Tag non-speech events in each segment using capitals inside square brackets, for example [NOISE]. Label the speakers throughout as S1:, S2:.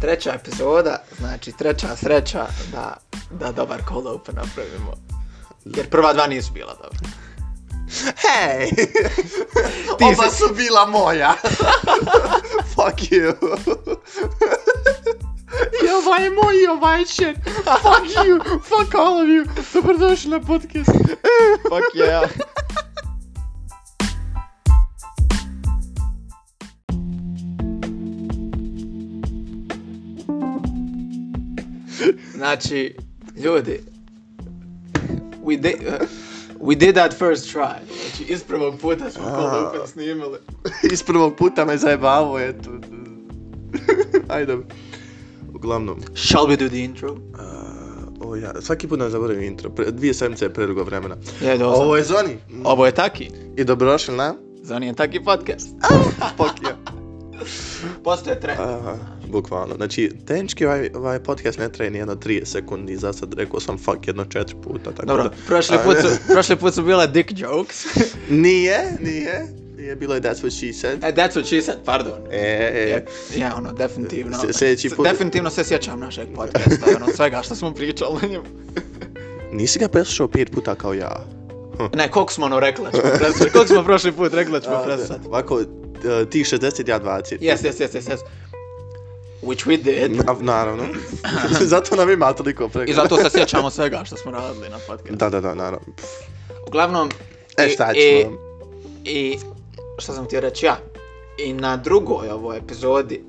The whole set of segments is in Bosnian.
S1: treća epizoda, znači treća sreća da, da dobar cold open napravimo. Jer prva dva nisu bila dobra.
S2: Hej! [LAUGHS]
S1: Ti
S2: Oba
S1: si-
S2: su bila moja. [LAUGHS] Fuck you.
S1: I ovaj je moj i ovaj će. Fuck you, fuck all of you. Dobrodošli na podcast. fuck yeah. Znači, ljudi, we did, uh, we did that first try. Znači, iz prvog puta smo cold open snimili.
S2: Iz prvog puta me zajebavo, eto. [LAUGHS] Ajde. Uglavnom,
S1: Shall we do the intro?
S2: uh, o ja, svaki put nam zaboravim intro. Pre, dvije sedmice je predugo vremena.
S1: Je, dobro.
S2: Ovo je Zoni.
S1: Ovo je Taki.
S2: I dobrodošli na...
S1: Zoni je Taki podcast.
S2: Fuck you.
S1: Postoje trend.
S2: Aha, bukvalno. Znači, tehnički ovaj, ovaj podcast ne traje nijedno 30 sekundi, za sad rekao sam fuck jedno četiri puta, tako
S1: Dobro,
S2: da...
S1: prošli put, su, [LAUGHS] prošli put su bile dick jokes. [LAUGHS]
S2: Nije, nije. Nije bilo je that's what she said.
S1: e, that's what she said, pardon.
S2: E, e,
S1: Ja, ono, definitivno.
S2: S- sljedeći put-
S1: Definitivno se sjećam našeg podcasta, ono, svega što smo pričali na njemu. [LAUGHS]
S2: nisi ga preslušao pet puta kao ja.
S1: Ne, koliko smo ono rekli da ćemo? Koliko smo prošli put rekli da ćemo preslušati?
S2: Ovako, uh, ti 60, ja 20.
S1: Yes, yes, yes, yes, yes. Which we did.
S2: Na, naravno. [LAUGHS] zato nam ima toliko preko.
S1: I zato se sjećamo svega što smo radili na podcastu.
S2: Da, da, da, naravno.
S1: Uglavnom...
S2: E,
S1: i-
S2: šta
S1: i-
S2: ćemo?
S1: I što sam htio reći ja, i na drugoj ovoj epizodi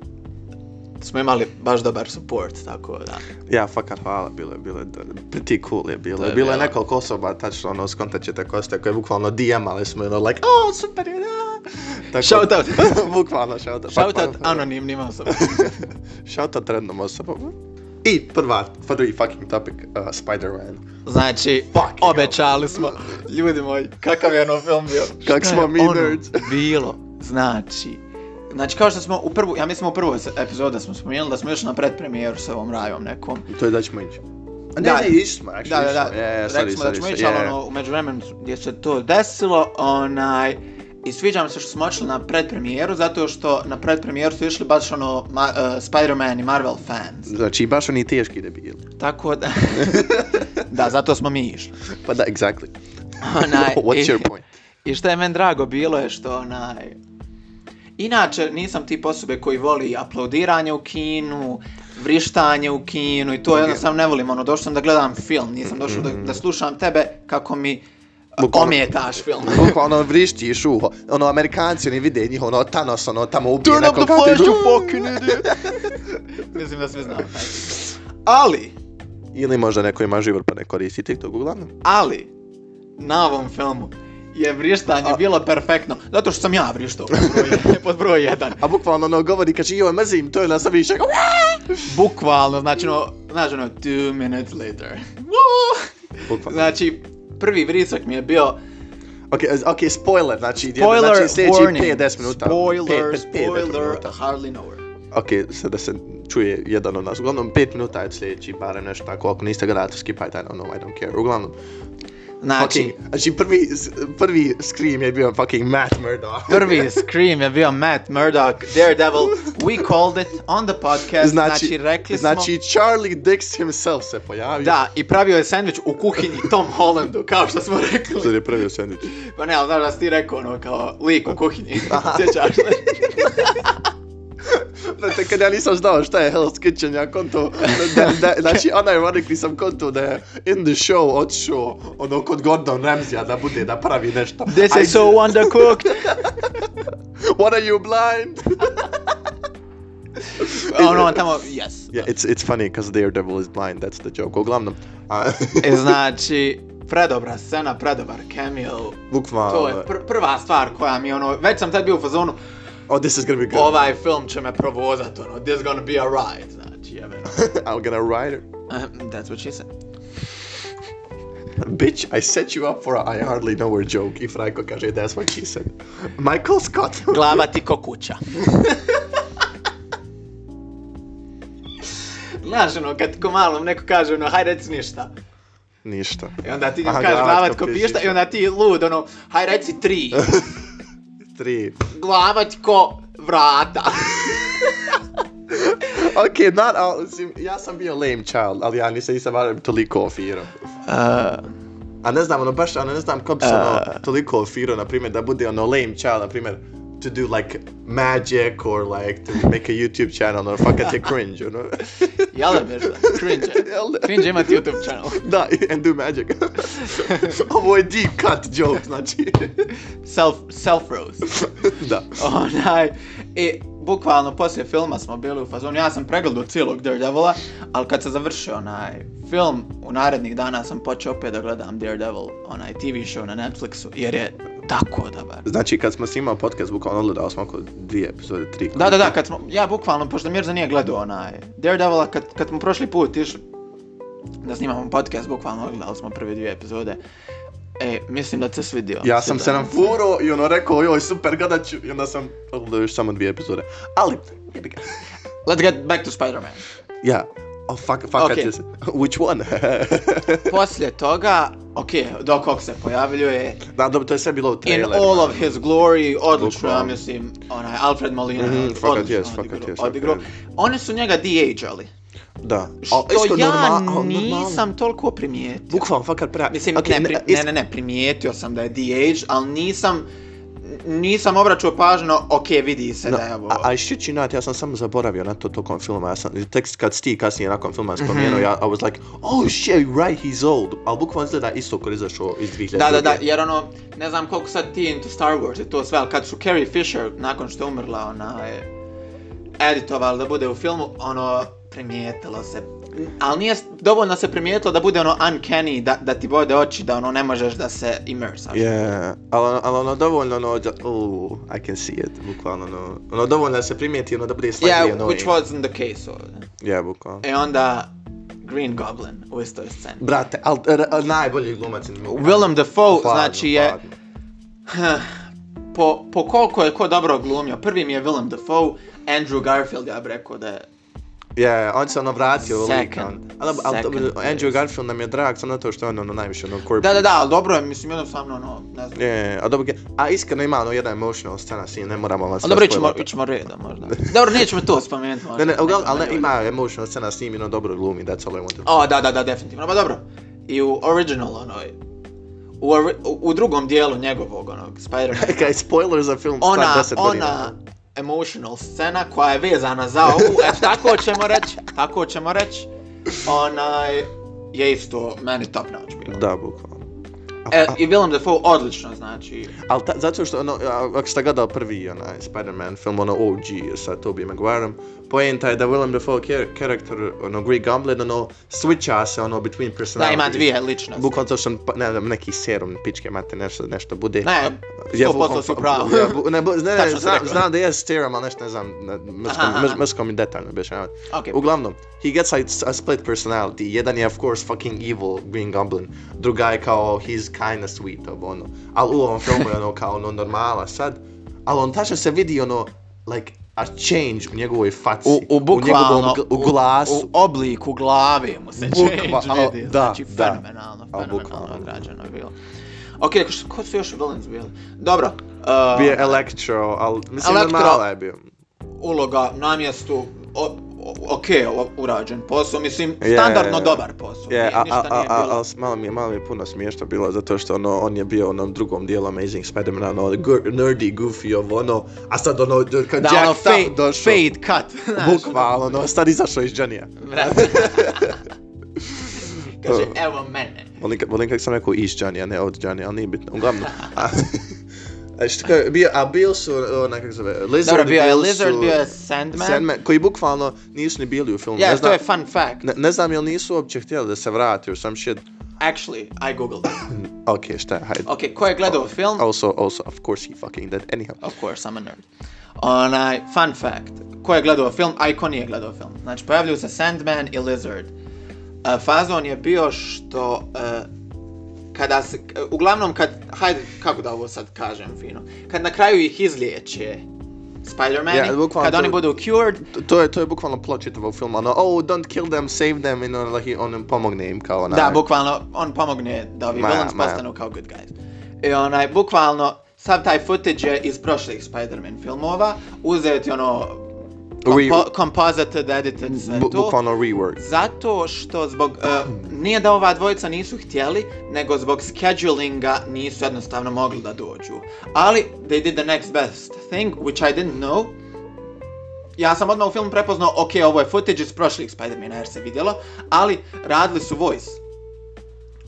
S1: smo imali baš dobar support, tako da.
S2: Ja, fakat hvala, bilo je, bilo je, pretty cool je bilo.
S1: Je
S2: bilo je nekoliko osoba, tačno, ono, skontat ćete koste, koje bukvalno DM-ali smo, ono, like, oh, super je, da! Tako,
S1: Shout out. [LAUGHS]
S2: bukvalno, shout out.
S1: Shout out anonimnim osobama. [LAUGHS]
S2: Shout out random osobama. I prva, prvi fucking topic, uh, Spider-Man.
S1: Znači,
S2: Fuck
S1: obećali smo, ljudi moji, kakav je ono film bio?
S2: Kak smo mi
S1: ono
S2: nerds. [LAUGHS]
S1: bilo, znači, Znači, kao što smo u prvu, ja mislim u prvoj epizodi smo spomenuli da smo još na predpremijeru s ovom rajom nekom.
S2: To je da ćemo ići. A ne,
S1: Da.
S2: ne, išli smo, actually,
S1: Da, da, da.
S2: Je, sorry,
S1: rekli smo da ćemo ići, ali
S2: je.
S1: ono, umeđu vremenu gdje se to desilo, onaj, i sviđa mi se što smo očeli na predpremijeru, zato što na predpremijeru su išli baš ono, ma, uh, Spider-Man i Marvel fans.
S2: Znači, baš oni teški debili.
S1: Tako da, [LAUGHS] da, zato smo mi išli.
S2: Pa da, exactly.
S1: Onaj, [LAUGHS]
S2: What's
S1: i-
S2: your point?
S1: I što je meni drago bilo je što onaj... Inače, nisam tip osobe koji voli aplaudiranje u kinu, vrištanje u kinu i to jednostavno ne volim. Ono, došao sam da gledam film, nisam došao da, da slušam tebe kako mi
S2: Bukvalno.
S1: ometaš film. [LAUGHS]
S2: Bukvalno vrištiš uho. Ono, Amerikanci oni vide njih, ono, Thanos, ono, tamo ubije
S1: Turn up the
S2: nekog, a ti-
S1: flash, you [LAUGHS] fucking idiot! [LAUGHS] Mislim da svi znamo. Ali,
S2: Ili možda neko ima život pa ne koristi TikTok, uglavnom.
S1: ali, na ovom filmu je vrištanje
S2: A-
S1: bilo perfektno. Zato što sam ja vrištao pod broj, jedan- pod broj jedan.
S2: A bukvalno ono govori, kaže, joj, mrzim, to je na sam više,
S1: Bukvalno, znači ono, znaš ono, two minutes later.
S2: Bukvalno.
S1: Znači, prvi vricak mi je bio
S2: Ok, ok, spoiler, znači,
S1: spoiler
S2: znači sljedeći
S1: warning.
S2: 5-10 minuta.
S1: Spoiler,
S2: Pet- pet- pet- deset
S1: spoiler,
S2: minuta.
S1: hardly know her.
S2: Ok, sad da se čuje jedan od nas. Uglavnom, 5 minuta je sljedeći, barem nešto tako. Ako niste gledali, skipajte, I don't know, I don't care. Uglavnom,
S1: Znači,
S2: fucking, znači prvi, prvi scream je bio fucking Matt Murdock. [LAUGHS]
S1: prvi scream je bio Matt Murdock, Daredevil. We called it on the podcast, znači, znači rekli smo...
S2: Znači, Charlie Dix himself se pojavio.
S1: Da, i pravio je sandvič u kuhinji Tom Hollandu, kao što smo rekli.
S2: Sad je pravio sandvič.
S1: Pa ne, ali znaš da si ti rekao ono kao lik u [LAUGHS] kuhinji. Sjećaš se? [LAUGHS]
S2: Znate, kad ja nisam znao šta je Hell's Kitchen, ja konto, da, da, znači, unironically sam konto da je in the show otišao, ono, kod Gordon Ramsaya da bude, da pravi nešto.
S1: This
S2: I-
S1: is so undercooked. [LAUGHS]
S2: What are you blind? [LAUGHS]
S1: Ono on tamo, yes.
S2: Yeah, it's, it's funny, because Daredevil is blind, that's the joke. Uglavnom,
S1: E, znači, predobra scena, predobar cameo.
S2: bukvalno,
S1: To je pr prva stvar koja mi ono, već sam tad bio u fazonu,
S2: oh, this is gonna be good.
S1: ovaj film će me provozat, ono, this gonna be a ride, znači, jebeno.
S2: I'm gonna write it.
S1: Um, that's what she said.
S2: Bitch, I set you up for a I hardly know her joke. I Franko kaže, that's what she said. Michael Scott. [LAUGHS]
S1: Glava ti ko kuća. [LAUGHS] Znaš, ono, kad ko malom neko kaže, ono, haj reci ništa.
S2: Ništa.
S1: I onda ti kažeš
S2: glava ti
S1: ko pišta. i onda ti lud, ono, haj reci tri. [LAUGHS]
S2: Tri.
S1: glava ti ko vrata.
S2: ok, not, al, ja sam bio lame child, ali ja nisam, nisam barem toliko ofirao.
S1: Uh,
S2: A ne znam, ono baš, ono ne znam ko bi se ono toliko ofirao, na primjer, da bude ono lame child, na primjer, to do like magic or like to make a YouTube channel, ono, fakat je cringe, ono. [LAUGHS]
S1: jel da bežda? Cringe. [LAUGHS]
S2: Jel da?
S1: Cringe imati YouTube channel. [LAUGHS]
S2: da, and do magic. Ovo je deep cut joke, znači.
S1: Self, self roast.
S2: da.
S1: Onaj, i bukvalno poslije filma smo bili u fazonu, ja sam pregledao cijelog Daredevila, ali kad se završio onaj film, u narednih dana sam počeo opet da gledam Daredevil, onaj TV show na Netflixu, jer je tako dobar.
S2: Znači, kad smo snimao podcast, bukvalno odgledao smo oko dvije epizode, tri.
S1: Da, da, da, kad smo, ja bukvalno, pošto Mirza nije gledao onaj Daredevila, kad, kad smo prošli put išli da snimamo podcast, bukvalno gledali smo prve dvije epizode. E, mislim da se svidio.
S2: Ja sam se nam furo i ono rekao, joj, super, gledat ću, i onda sam odgledao još samo dvije epizode. Ali, jebi ga.
S1: Let's get back to Spider-Man.
S2: Ja, oh, fuck, fuck,
S1: Okay.
S2: okay. which one? [LAUGHS]
S1: Poslije toga, ok, Doc Ock se pojavljuje,
S2: da, dobro, to je sve bilo u
S1: in
S2: traileru.
S1: all of his glory, odlično, ja mislim, onaj, Alfred Molina, mm
S2: fakat
S1: odlično
S2: jest, fakat
S1: odigrao,
S2: jest,
S1: odigrao.
S2: fakat
S1: Oni su njega de-ageali,
S2: Da.
S1: što
S2: isto
S1: ja
S2: norma-
S1: nisam toliko primijetio.
S2: Bukvalno, fakat pra...
S1: Mislim,
S2: Okay,
S1: ne, pri, ne, ne, ne, primijetio sam da je de-age, ali nisam, nisam obraćao pažnju, ok, vidi se
S2: No,
S1: da je ovo...
S2: a, a shit you not, ja sam samo zaboravio na to tokom filma, ja sam, tekst kad sti kasnije nakon filma spomenuo,
S1: Mhm.
S2: ja, I was like, oh shit, right, he's old, ali bukvalno izgleda isto je izašao iz 2000.
S1: Da, da, da, jer ono, ne znam koliko sad ti into Star Wars i to sve, ali kad su Carrie Fisher, nakon što je umrla, ona je editovali da bude u filmu, ono, primijetilo se. Ali nije dovoljno se primijetilo da bude ono uncanny, da, da ti bode oči, da ono ne možeš da se immersaš.
S2: Yeah, ali ono, ali ono dovoljno ono, da, oh, I can see it, bukvalno ono, ono dovoljno da se primijeti, ono da bude slightly
S1: Yeah,
S2: annoying.
S1: which wasn't the case ovdje.
S2: Yeah, bukvalno.
S1: E onda, Green Goblin u istoj sceni.
S2: Brate, al, r, r, najbolji glumac.
S1: Willem Dafoe,
S2: Hladno,
S1: znači je,
S2: hladno.
S1: po, po koliko je ko dobro glumio, prvi mi je Willem Dafoe, Andrew Garfield, ja bih rekao da je
S2: Yeah, on se ono vratio u lik,
S1: Second.
S2: on. Ali, ali dobro. Andrew Garfield nam je drag, samo zato što je on ono najviše ono corporate.
S1: Da, da, da, ali dobro je, mislim, jednostavno, ono, ne znam.
S2: Je, a dobro, a iskreno ima ono jedna emotional scena s njim, ne moramo vas
S1: Ali dobro, ićemo, ićemo redom možda. Dobro, nećemo to spomenuti možda.
S2: Ne, ne, uglavnom, ali ne, ima emotional scena s njim i ono dobro glumi, that's all I wanted.
S1: O, da, da, da, definitivno, pa dobro. I u original, onoj, u, u, drugom dijelu njegovog, onog, Spider-Man, [LAUGHS]
S2: Kaj, spoiler za film
S1: ona,
S2: star 10 godina.
S1: ona emotional scena koja je vezana za ovu, e, tako ćemo reći, tako ćemo reći, onaj, je isto meni top notch bilo.
S2: Da, bukvalno.
S1: E, I Willem Dafoe odlično, znači,
S2: ali ta, zato što, ono, ako ste gledali prvi, onaj, Spider-Man film, ono, OG, sa Tobey Maguireom, poenta je da Willem Dafoe kar karakter, ono, Green Goblin, ono, switcha se, ono, between
S1: da
S2: personalities.
S1: ima dvije ličnosti.
S2: Bukvalno to što, pa- ne znam, neki serum, pičke mate, nešto, nešto bude.
S1: Ne,
S2: Ja,
S1: 100%
S2: bukvalno-
S1: su pravo.
S2: Ja, bu, ne, bu, ne, ne, znam, znam da je serum, ali nešto ne znam, mrskom, mi detaljno objašnjavati.
S1: Okay.
S2: Uglavnom, he gets like a split personality. Jedan je of course fucking evil Green Goblin. Druga je kao he's kinda sweet, ob, ono. Al u ovom filmu je ono kao ono normala sad. Al on tačno se vidi ono like a change u njegovoj faci.
S1: U, u bukvalno,
S2: njegovom gl- u glasu.
S1: U, u obliku glavi mu se
S2: Bukva-
S1: change vidi,
S2: da,
S1: znači
S2: da.
S1: fenomenalno,
S2: Al
S1: fenomenalno
S2: bukvalno.
S1: odrađeno je bilo. Ok, ko, š- ko su još villains bili? Dobro, uh,
S2: Bio Electro, al mislim
S1: Electro-
S2: je bio.
S1: uloga na mjestu, o, ok, urađen posao, mislim, standardno
S2: je.
S1: dobar posao,
S2: Je,
S1: nije,
S2: a, a,
S1: ništa
S2: a, a, a, malo mi je, malo mi je puno smiješno bilo, zato što ono, on je bio onom drugom dijelu Amazing Spider-Man, ono, gu- nerdy, goofy, ovo, ono, a sad ono, kad
S1: da,
S2: Jack
S1: ono, fade,
S2: došao,
S1: fade cut, [LAUGHS]
S2: bukvalno, ono, sad izašao iz Johnny-a. [LAUGHS]
S1: Kaže, evo mene.
S2: Volim, volim kako sam rekao iz Johnny, a ne od Johnny, ali nije bitno. Uglavnom. [LAUGHS] A, što kao, bio, a bil su, ona kako zove, Lizard,
S1: Dobro, bio je Lizard, bio je Sandman.
S2: Sandman, koji bukvalno nisu ni bili u filmu.
S1: Ja,
S2: ne
S1: to je fun fact.
S2: ne, ne znam jel nisu uopće htjeli da se vrati or some shit.
S1: Actually, I googled it. [LAUGHS]
S2: Ok, šta, hajde.
S1: Ok, ko je gledao film?
S2: Also, also, of course he fucking did. Anyhow.
S1: Of course, I'm a nerd. Onaj, fun fact. Ko je gledao film, a i ko nije gledao film. Znači, pojavljuju se Sandman i Lizard. Uh, fazon je bio što... Uh, kada se, uglavnom kad, hajde, kako da ovo sad kažem fino, kad na kraju ih izliječe Spider-Mani,
S2: Ja, bukvalno
S1: kad
S2: to-
S1: oni budu cured,
S2: To- je, to je bukvalno plot čitavog filma, ono, oh, don't kill them, save them, i ono, like, on im pomogne im kao onaj.
S1: da, bukvalno, on pomogne da ovi villains postanu kao good guys. I onaj, bukvalno, sav taj footage je iz prošlih Spider-Man filmova, uzeti ono, Compo composited, edited, sve to.
S2: bukvalno rework.
S1: Zato što zbog, uh, nije da ova dvojica nisu htjeli, nego zbog schedulinga nisu jednostavno mogli da dođu. Ali, they did the next best thing, which I didn't know. Ja sam odmah u filmu prepoznao, ok, ovo je footage iz prošlih Spider-Mana jer se vidjelo, ali radili su voice.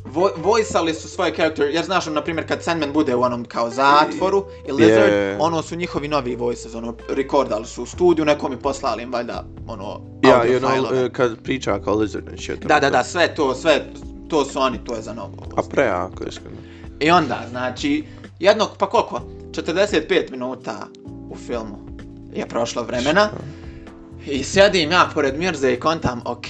S1: Vo voiceali su svoje karakter, jer znaš, na primjer, kad Sandman bude u onom kao zatvoru i Lizard,
S2: Yeah.
S1: ono su njihovi novi voices, ono, rekordali su u studiju, nekom i poslali im, valjda, ono,
S2: Ja,
S1: audio
S2: you know, uh, kad priča kao lizard and shit.
S1: Da, da, da, sve to, sve, to su oni, to je za novo.
S2: A prejako, iskreno.
S1: I onda, znači, jednog, pa koliko? 45 minuta u filmu je prošlo vremena. I sjedim ja pored Mirze i kontam, ok,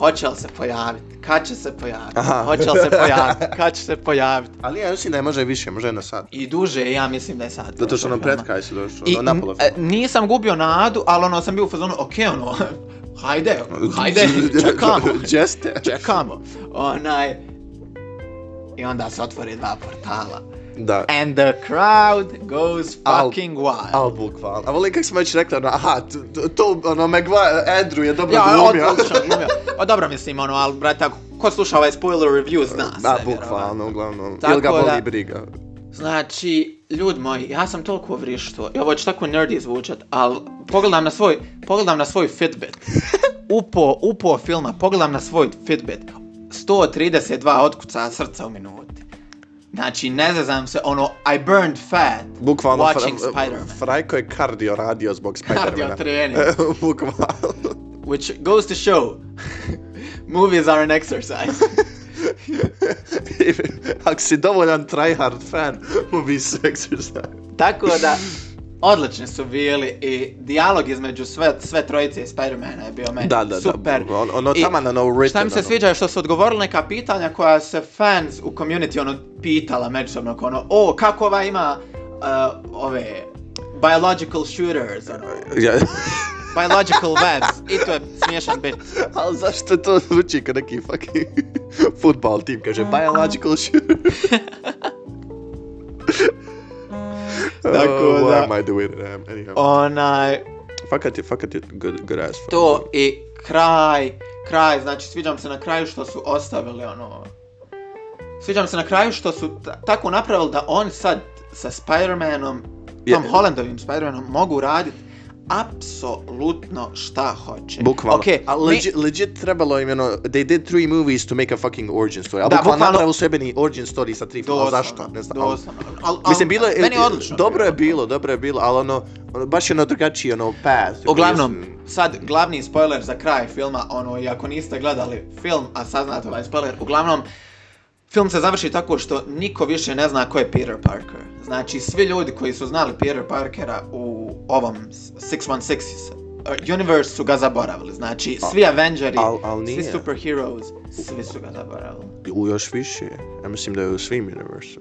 S1: hoće li se pojaviti? Kad će se pojaviti?
S2: Aha.
S1: Hoće li se pojaviti? Kad će se pojaviti?
S2: Ali ja mislim da je može više, može na sad.
S1: I duže, ja mislim da je sad.
S2: Zato što nam pred kraj su došli,
S1: I
S2: ono, na pola
S1: e, nisam gubio nadu, ali ono sam bio u fazonu, ok, ono, [LAUGHS] hajde, hajde, [LAUGHS] čekamo.
S2: Jeste.
S1: čekamo. Onaj... I onda se otvori dva portala.
S2: Da.
S1: And the crowd goes
S2: Al-
S1: fucking wild.
S2: Al bukvalno. A volim kako smo već rekli, ono, aha, to, to ono, Maguire, Andrew je dobro
S1: ja,
S2: glumio.
S1: od, odlično glumio. O, dobro mislim, ono, ali, brate, ako ko sluša ovaj spoiler review zna sve,
S2: Da, bukvalno, uglavnom.
S1: Tako
S2: Ili ga
S1: da-
S2: boli briga.
S1: Znači, ljudi moji, ja sam toliko vrišto, i ovo će tako nerdy zvučat, ali pogledam na svoj, pogledam na svoj Fitbit. [LAUGHS] Upo, upo filma, pogledam na svoj Fitbit. 132 otkuca srca u minuti. Znači, ne zezam se, ono, I burned fat
S2: Bukvalno,
S1: watching
S2: Fra-
S1: Spider-Man. [LAUGHS]
S2: Frajko je kardio radio zbog Spider-Mana.
S1: Kardio [LAUGHS] trening. [LAUGHS]
S2: bukvalno.
S1: Which goes to show, movies are an exercise.
S2: Ako si dovoljan tryhard fan, movies su exercise.
S1: Tako da, odlični su bili i dijalog između sve, sve trojice Spider-mana je bio meni
S2: Da, da,
S1: super.
S2: da. Ono, ono tamo na no written.
S1: Šta mi se
S2: ono.
S1: sviđa je što su odgovorili neka pitanja koja se fans u community ono pitala međusobno ono, o, kako ova ima uh, ove biological shooters, ono, [LAUGHS]
S2: Ja.
S1: biological webs, i to je smiješan bit. [LAUGHS]
S2: Ali zašto to zvuči kao neki fucking [LAUGHS] football tim, kaže biological shooter.
S1: Tako
S2: oh,
S1: da-
S2: What am I doing? Um, anyhow.
S1: Onaj,
S2: Fakat je, fakat je good, good ass.
S1: to i kraj, kraj, znači sviđam se na kraju što su ostavili ono... Sviđam se na kraju što su ta- tako napravili da oni sad sa Spider-Manom,
S2: Je-
S1: Tom Hollandovim Spider-Manom mogu raditi apsolutno šta hoće.
S2: Bukvalno.
S1: Okej,
S2: a
S1: mi-
S2: legit, legit trebalo im, you know, they did three movies to make a fucking origin story. A
S1: Da,
S2: bukvalno
S1: bukvalno-
S2: napravili sebeni origin story sa tri filma,
S1: Doslovno,
S2: zašto? Ne znam. ali-
S1: Doslovno. Al, al,
S2: Mislim, bilo je,
S1: meni je odlično.
S2: dobro je bilo, dobro je bilo, ali ono, ono baš je ono drugačiji, ono, path.
S1: Uglavnom,
S2: Mislim,
S1: sad glavni spoiler za kraj filma, ono, i ako niste gledali film, a saznate ovaj spoiler, uglavnom, film se završi tako što niko više ne zna ko je Peter Parker. Znači, svi ljudi koji su znali Peter Parkera u ovom 616 uh, universe su ga zaboravili. Znači, svi Avengeri,
S2: al- al
S1: svi superheroes, svi su ga zaboravili.
S2: U još više. Ja mislim da je u svim universu.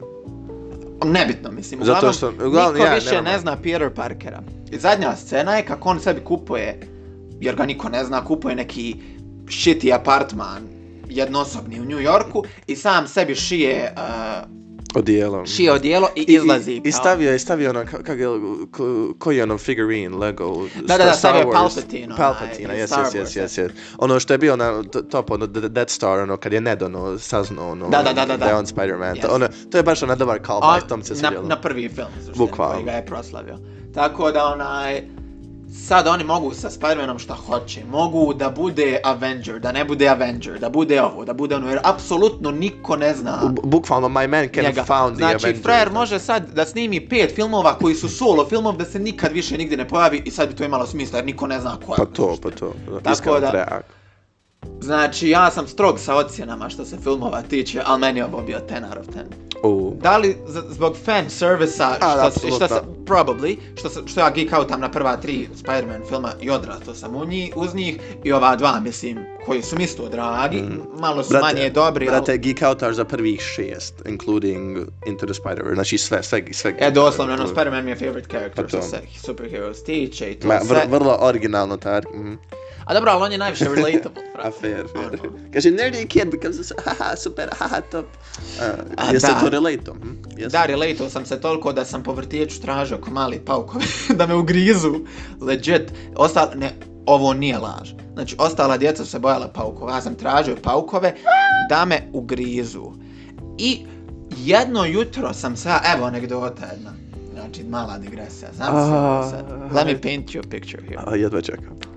S1: Nebitno, mislim.
S2: Zato što- uglavnom,
S1: niko
S2: ja,
S1: više
S2: nema
S1: ne zna Peter Parkera. I zadnja scena je kako on sebi kupuje, jer ga niko ne zna, kupuje neki shitty apartman jednosobni u New Yorku i sam sebi šije, uh,
S2: Odijelo.
S1: šije odijelo i,
S2: I,
S1: izlazi.
S2: i, i
S1: kao-
S2: stavio je, stavio ono, ka- kak je, ko, koji je ono figurine, Lego,
S1: Da, da, da,
S2: Star
S1: stavio
S2: Wars.
S1: Palpatine,
S2: Palpatine, jes,
S1: Star
S2: jes, jes, jes, jes. Ono što je bio na top, ono, Death Star, ono, kad je Ned, ono, saznao, ono,
S1: Da, da, da, da, da.
S2: je on Spider-Man.
S1: Yes.
S2: Ono, to je baš ono dobar callback, to mi se
S1: na,
S2: svidjelo.
S1: na prvi film,
S2: Bukvalno.
S1: koji ga je proslavio. Tako da onaj, sad oni mogu sa Spider-Manom šta hoće. Mogu da bude Avenger, da ne bude Avenger, da bude ovo, da bude ono, jer apsolutno niko ne zna
S2: Bu- Bukvalno, my man can
S1: njega.
S2: found the
S1: Znači,
S2: Avengers.
S1: frajer može sad da snimi pet filmova koji su solo filmov da se nikad više nigdje ne pojavi i sad bi to imalo smisla jer niko ne zna ko je.
S2: Pa to, pa to.
S1: Tako da-. Znači, ja sam strog sa ocjenama što se filmova tiče, ali meni je ovo bio 10 out of 10.
S2: U.
S1: Da li zbog fan servisa,
S2: A,
S1: što, što sam, probably, što, sam, što ja geek outam na prva tri Spider-Man filma i odrastao sam u njih, uz njih, i ova dva, mislim, koji su mi isto dragi, malo su manje dobri,
S2: Brate,
S1: ali...
S2: geek outaš za prvih šest, including Into the Spider-Verse, znači sve, sve, sve.
S1: E, doslovno, ono, Spider-Man mi je favorite character
S2: Pa to.
S1: što se superheroes tiče i to
S2: Ma,
S1: sve.
S2: vr, vrlo originalno tar. Mhm.
S1: A dobro, ali on je najviše relatable,
S2: A fair, fair.
S1: Ono.
S2: Kaže, nerdy kid becomes a haha, super, haha, top. Uh,
S1: A, da.
S2: to relate hm? Jesi?
S1: Da, relatao sam se toliko da sam po vrtiću tražio ko mali paukove [LAUGHS] da me ugrizu. Legit. Ostala, ne, ovo nije laž. Znači, ostala djeca su se bojala paukova. Ja sam tražio paukove da me ugrizu. I jedno jutro sam se, evo anegdota jedna. Znači, mala digresija. Znam se sad. Let me paint you a picture here.
S2: A, jedva čekam.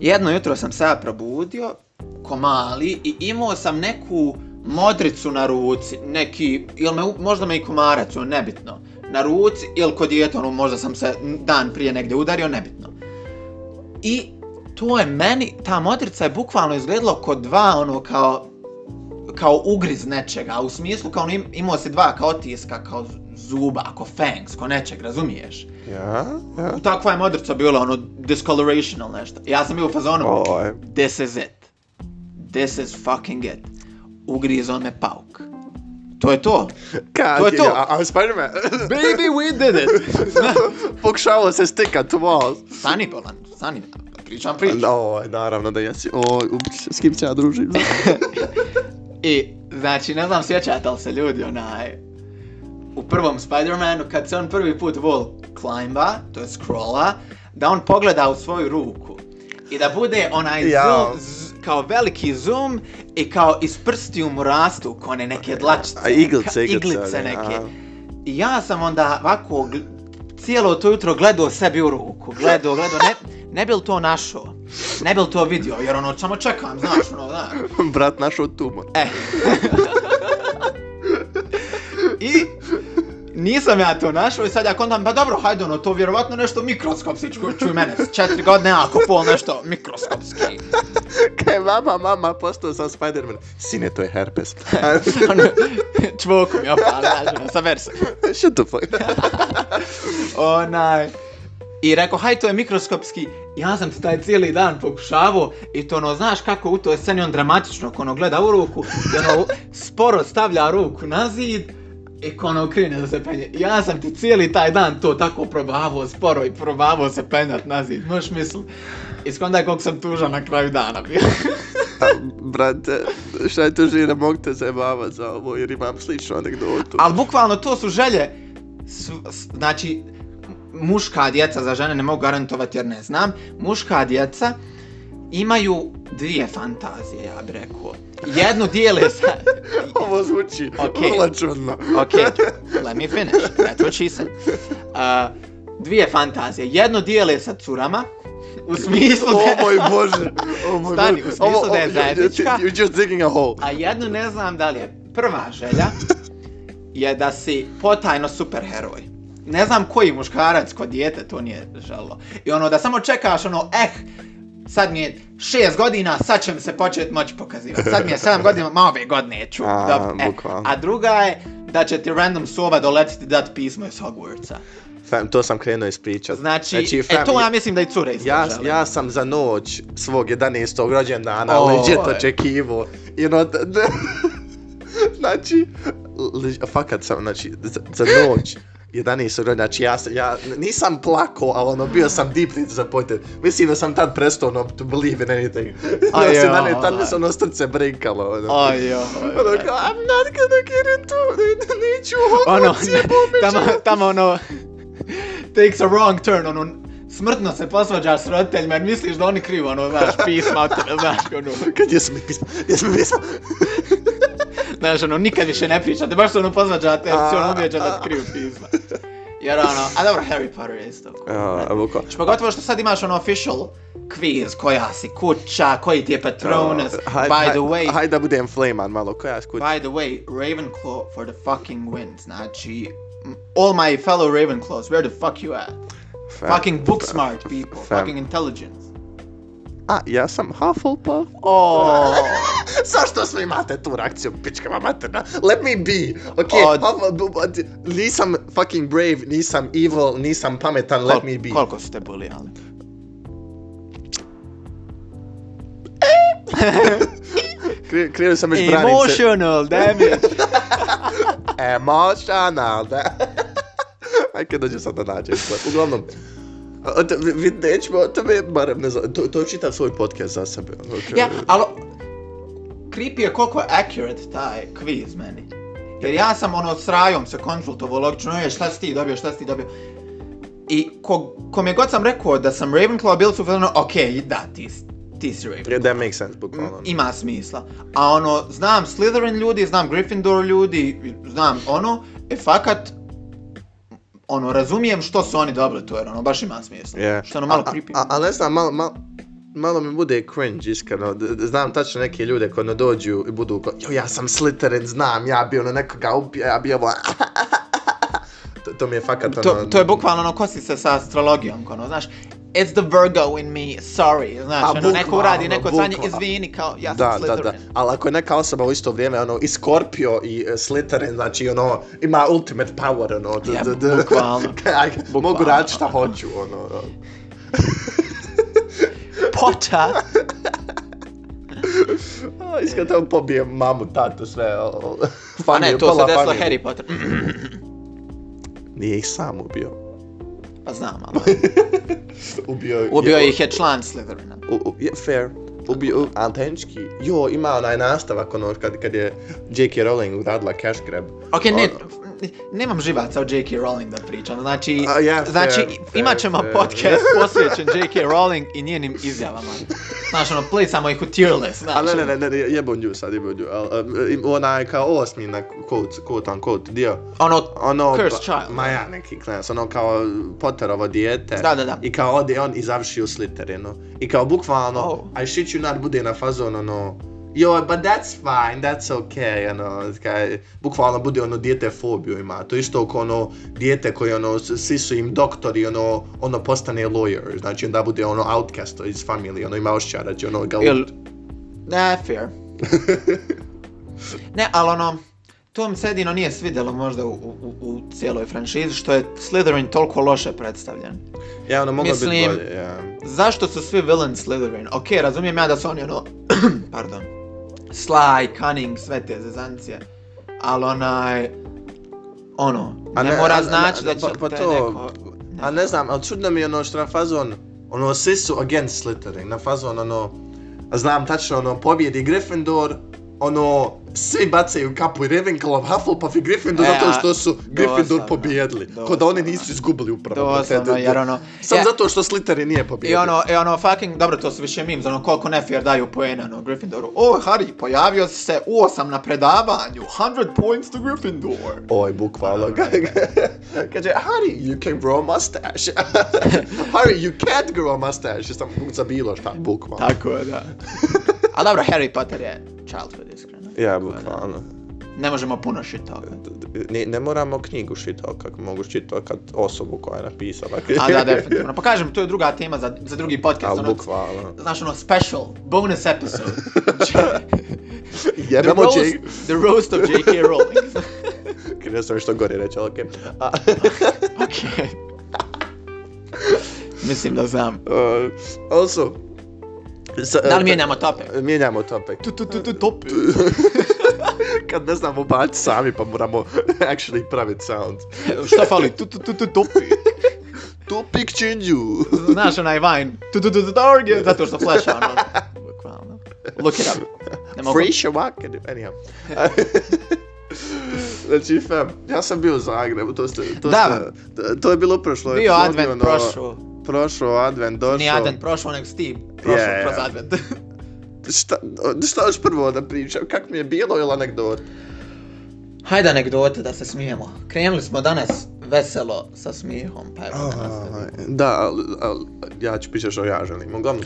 S1: Jedno jutro sam se ja probudio, ko mali, i imao sam neku modricu na ruci, neki, ili me, možda me i komarac, ono, nebitno, na ruci, ili kod djeta, ono, možda sam se dan prije negdje udario, nebitno. I to je meni, ta modrica je bukvalno izgledalo kod dva, ono, kao, kao ugriz nečega, u smislu kao ono, imao se dva kao otiska, kao zuba, ako fangs, ko nečeg, razumiješ?
S2: Ja, ja.
S1: Takva je modrica bila, ono, discoloration ili nešto. Ja sam bio u fazonu,
S2: Oj.
S1: this is it. This is fucking it. Ugrizo me pauk. To je to.
S2: Kad
S1: To je to.
S2: A, a Spider-Man? [LAUGHS]
S1: Baby, we did it. [LAUGHS]
S2: Pokušavao se stikat to walls.
S1: stani, Bolan, stani. Pričam priču.
S2: No, naravno da jesi. O, ups, s kim se ja družim? [LAUGHS]
S1: I, znači, ne znam, sjećate li se ljudi, onaj, u prvom Spider-Manu, kad se on prvi put vol climba, to je scrolla, da on pogleda u svoju ruku. I da bude onaj
S2: Ja.
S1: zoom, z, kao veliki zoom i kao iz prstiju mu rastu ko one neke dlačice.
S2: A iglice,
S1: ka-
S2: iglice,
S1: iglice neke.
S2: aha.
S1: I ja sam onda ovako cijelo to jutro gledao sebi u ruku, gledao, gledao, ne, ne bil to našao, ne bil to vidio, jer ono, samo čekam, znaš, ono, znaš. [LAUGHS]
S2: Brat našao tumor.
S1: E. [LAUGHS] I nisam ja to našao i sad ja kontam, pa dobro, hajde ono, to vjerovatno nešto mikroskopsičko, čuj mene, s četiri godine, ako pol nešto mikroskopski. [LAUGHS]
S2: Kaj mama, mama, postao sam Spider-Man. Sine, to je herpes.
S1: Čvoku mi opali, znaš, ono, sa verse. [LAUGHS]
S2: Shut the fuck. [LAUGHS]
S1: Onaj, I rekao, haj, to je mikroskopski. Ja sam se taj cijeli dan pokušavao i to ono, znaš kako u toj sceni on dramatično, ono gleda u ruku, i ono, sporo stavlja ruku na zid i ko ono krene da se penje. Ja sam ti cijeli taj dan to tako probavao sporo i probavao se penjat na zid, možeš misli. I skondaj koliko sam tužan na kraju dana bio. [LAUGHS]
S2: A, brate, šta je to žira, mogu te zajebavat za ovo, jer imam sličnu anegdotu.
S1: Ali bukvalno to su želje, s, s, znači, muška djeca za žene ne mogu garantovati jer ne znam, muška djeca imaju dvije fantazije, ja bih rekao. Jednu dijele sa... [LAUGHS]
S2: Ovo zvuči
S1: Okej.
S2: vrlo čudno.
S1: Ok, let me finish, that's what she said. Uh, dvije fantazije, jednu dijele sa curama, u smislu
S2: O
S1: da...
S2: moj bože, o moj [LAUGHS]
S1: Stani,
S2: bože.
S1: u smislu
S2: Ovo-
S1: da je zajednička.
S2: You're just digging a hole.
S1: A jednu ne znam da li je prva želja je da si potajno superheroj. Ne znam koji muškarac kod dijete to nije želo. I ono da samo čekaš ono, eh, sad mi je šest godina, sad će mi se početi moći pokazivati. Sad mi je sedam godina, ma ove godine ću.
S2: A,
S1: Dobro, e. A druga je da će ti random sova doletiti dat pismo iz Hogwartsa.
S2: Fam, to sam krenuo ispričat.
S1: Znači,
S2: fam,
S1: e to ja mislim da i cure isto
S2: Ja,
S1: žele.
S2: ja sam za noć svog 11. rođendana
S1: Oj.
S2: legit očekivo. I ono, d- d- [LAUGHS] znači, le- fakat sam, znači, za, za noć 11. rođendan, znači ja, ja nisam plako, ali ono, bio sam deeply disappointed. Mislim da sam tad prestao ono, to believe in anything.
S1: A [LAUGHS]
S2: Ja se
S1: jo,
S2: ne, tad mi
S1: aj.
S2: se ono srce brinkalo. Ono.
S1: Aj, jo,
S2: Ono kao, I'm not gonna get into it, neću
S1: ono,
S2: jebo me
S1: tamo, tamo ono, takes a wrong turn, ono, smrtno se posvađaš s roditeljima jer misliš da oni krivo, ono, znaš, pisma znaš, ono,
S2: Kad jesu mi pisma, jesu mi pisma. [LAUGHS]
S1: znaš, ono, nikad više ne pričate, baš se ono posvađate jer si ono ubijeđa da
S2: a.
S1: ti krivo pisma. Jer ono, a dobro, Harry Potter je isto.
S2: Ja, evo ko.
S1: Znači, pogotovo što sad imaš ono official quiz, koja si kuća, koji ti je Patronus,
S2: Haj-
S1: by
S2: haj-
S1: the way,
S2: Hajde da budem flaman malo, koja skut.
S1: By the way, Ravenclaw for the fucking win. Znači, all my fellow Ravenclaws, where the fuck you at? fucking book smart people,
S2: fam.
S1: fucking intelligence.
S2: A, ja sam Hufflepuff.
S1: Oh, [LAUGHS]
S2: Zašto svi imate tu reakciju, pičkama materna? Let me be, ok?
S1: Od-
S2: Hufflepuff, nisam fucking brave, nisam evil, nisam pametan, let me be.
S1: koliko ste bulijali? [LAUGHS]
S2: Kre- Krenuo sam već branim se.
S1: Emotional damage. [LAUGHS]
S2: Emotional, da. Aj kad dođe sad da nađem. Uglavnom, A, to, vi nećemo o tome, barem ne znam, to, to je čitav svoj podcast za sebe. ono, kao-
S1: Ja, ali creepy je koliko je accurate taj quiz meni. Jer ja sam ono s Rajom se konsultovao logično, je šta si ti dobio, šta si ti dobio. I ko, kom je god sam rekao da sam Ravenclaw, bili su ono, okej, okay, da, ti, ti si Ravenclaw.
S2: Yeah, that makes sense, bukvalno.
S1: Ima smisla. A ono, znam Slytherin ljudi, znam Gryffindor ljudi, znam ono, e fakat, ono, razumijem što su oni dobili to, jer ono, baš ima smisla.
S2: Yeah.
S1: Što ono malo
S2: A-
S1: creepy.
S2: A, a, a ne znam, malo, malo, malo mi bude cringe, iskreno. Znam tačno neke ljude koji ono dođu i budu ko, jo, ja sam Slytherin, znam, ja bi ono nekoga ubio, ja bi ovo... [LAUGHS] to, to mi je fakat ono...
S1: To, to je bukvalno ono kosi se sa astrologijom, ono, znaš, it's the Virgo in me, sorry, znaš,
S2: A,
S1: ono, neko
S2: bukvalno,
S1: uradi, neko
S2: bukvalno.
S1: izvini, kao, ja sam
S2: Da, da,
S1: Slytherin.
S2: da. Ali ako je neka osoba u isto vrijeme, ono, i Scorpio i uh, Slytherin, znači, ono, ima ultimate power, ono, d, d, d,
S1: bukvalno. [LAUGHS]
S2: Kaj, mogu raditi šta hoću, ono.
S1: Potter! [LAUGHS]
S2: A, Iskreno tamo pobijem mamu, tatu, sve, o,
S1: Pa ne, to se desilo. Harry Potter. [CLEARS THROAT]
S2: Nije ih sam ubio.
S1: pa znam, [LAUGHS] ali...
S2: Ubio,
S1: Ubio ih je član Slytherina.
S2: U, u, je, fair. Ubio, u- ali tehnički, jo, ima onaj nastavak, ono, kad, kad je J.K. Rowling uradila cash grab.
S1: Ok, ne,
S2: Ono-
S1: nemam živaca o J.K. Rowling da pričam, znači,
S2: A, ja,
S1: znači
S2: fair,
S1: imat ćemo
S2: fair.
S1: podcast [LAUGHS] posvećen J.K. Rowling i njenim izjavama. Znaš, ono, plisamo ih u tier list, znaš.
S2: A ne, ne, ne, ne, jebon nju sad, jebon nju. Um, im- onaj kao osmi na quote, quote unquote dio.
S1: Ono,
S2: Ono,
S1: Cursed child.
S2: Ma ja, neki klans, ono kao Potterovo dijete.
S1: Da, da, da.
S2: I kao ode on i završi u Slytherinu. I kao bukvalno,
S1: Oh.
S2: I shit you not bude na fazon, ono, Jo, but that's fine, that's okay, ono, kaj, bukvalno bude ono dijete fobiju ima, to isto kao ono dijete koji ono, svi su im doktori, ono, ono postane lawyer, znači onda bude ono outcast iz familije, ono ima ošća da će ono ga
S1: Jel, ne, fair. [LAUGHS] ne, ali ono, to mi se jedino nije svidjelo možda u, u, u cijeloj franšizi, što je Slytherin toliko loše predstavljen.
S2: Ja, ono, moglo biti
S1: Mislim-
S2: bolje, ja.
S1: Zašto su svi villain Slytherin? Ok, razumijem ja da su oni ono, [CLEARS THROAT] pardon, Sly, Cunning, sve te zezancije, ali onaj, ono,
S2: A
S1: ne,
S2: ne,
S1: mora znači da će
S2: pa- pa
S1: te
S2: to-
S1: neko...
S2: A ne znam, ali čudno mi je ono što na fazon, ono, svi su against Slytherin, na fazon, ono, znam tačno, ono, pobjedi Gryffindor, ono, svi bacaju kapu i Ravenclaw, Hufflepuff i Gryffindor
S1: E,
S2: zato što su Gryffindor
S1: dosadno,
S2: pobjedili. Ko da oni
S1: dosadno.
S2: nisu izgubili upravo.
S1: Dosadno,
S2: Te-
S1: jer ono...
S2: Samo
S1: ja-
S2: zato što Slytherin nije
S1: I
S2: pobjedio.
S1: ono, i ono fucking, dobro to su više memes, ono koliko nefair daju poena, ono, Gryffindoru. O, Harry, pojavio si se u osam na predavanju, 100 points to Gryffindor.
S2: Oj, bukvalno.
S1: Right, [LAUGHS]
S2: Kaže, Harry, you can grow a mustache. [LAUGHS] Harry, you can't grow a mustache. Sam za bilo šta, bukvalno.
S1: Tako je, da. [LAUGHS] A dobro, Harry Potter je childhood, iskreno.
S2: Ja, bukvalno.
S1: Ne možemo puno shit.
S2: Ne, ne moramo knjigu čitati kako mogu čitati osobu koja je napisala.
S1: A da, definitivno. Pa kažem, to je druga tema za, za drugi podcast.
S2: Ali
S1: ono,
S2: bukvalno.
S1: Znaš, ono, special, bonus episode. [LAUGHS] the, roast, the roast of J.K. Rowling. [LAUGHS]
S2: Ne znam što gore reći, ali okej. A, [LAUGHS]
S1: ok. Mislim da znam.
S2: uh, also, sa,
S1: Da li mijenjamo topic? [LAUGHS]
S2: Mijenjamo topic.
S1: Tu, tu, tu, tu, topic. [LAUGHS]
S2: Kad ne znamo baciti sami pa moramo [LAUGHS] actually praviti sound.
S1: Šta fali? Tu, tu, tu, tu, topic.
S2: Topic change you.
S1: Znaš onaj Vine, tu tu tu tu target, zato što flasha ono. Bukvalno. Look it up. Ne mogu.
S2: Free Shavak, anyhow. znači, fam, ja sam bio u Zagrebu, to ste, to
S1: Da.
S2: ste, to je bilo prošlo.
S1: Bio advent
S2: ono,
S1: prošao.
S2: Advent, došao.
S1: Nije advent prošao, nego Steve prošao
S2: Je, je.
S1: kroz advent. [LAUGHS]
S2: Šta, šta još prvo da pričam, kak mi je bilo ili anegdot?
S1: Hajde anegdote da se smijemo. Krenuli smo danas veselo sa smijehom, pa evo da nastavimo.
S2: Da, ali, ali, ja ću pričati što ja želim, uglavnom.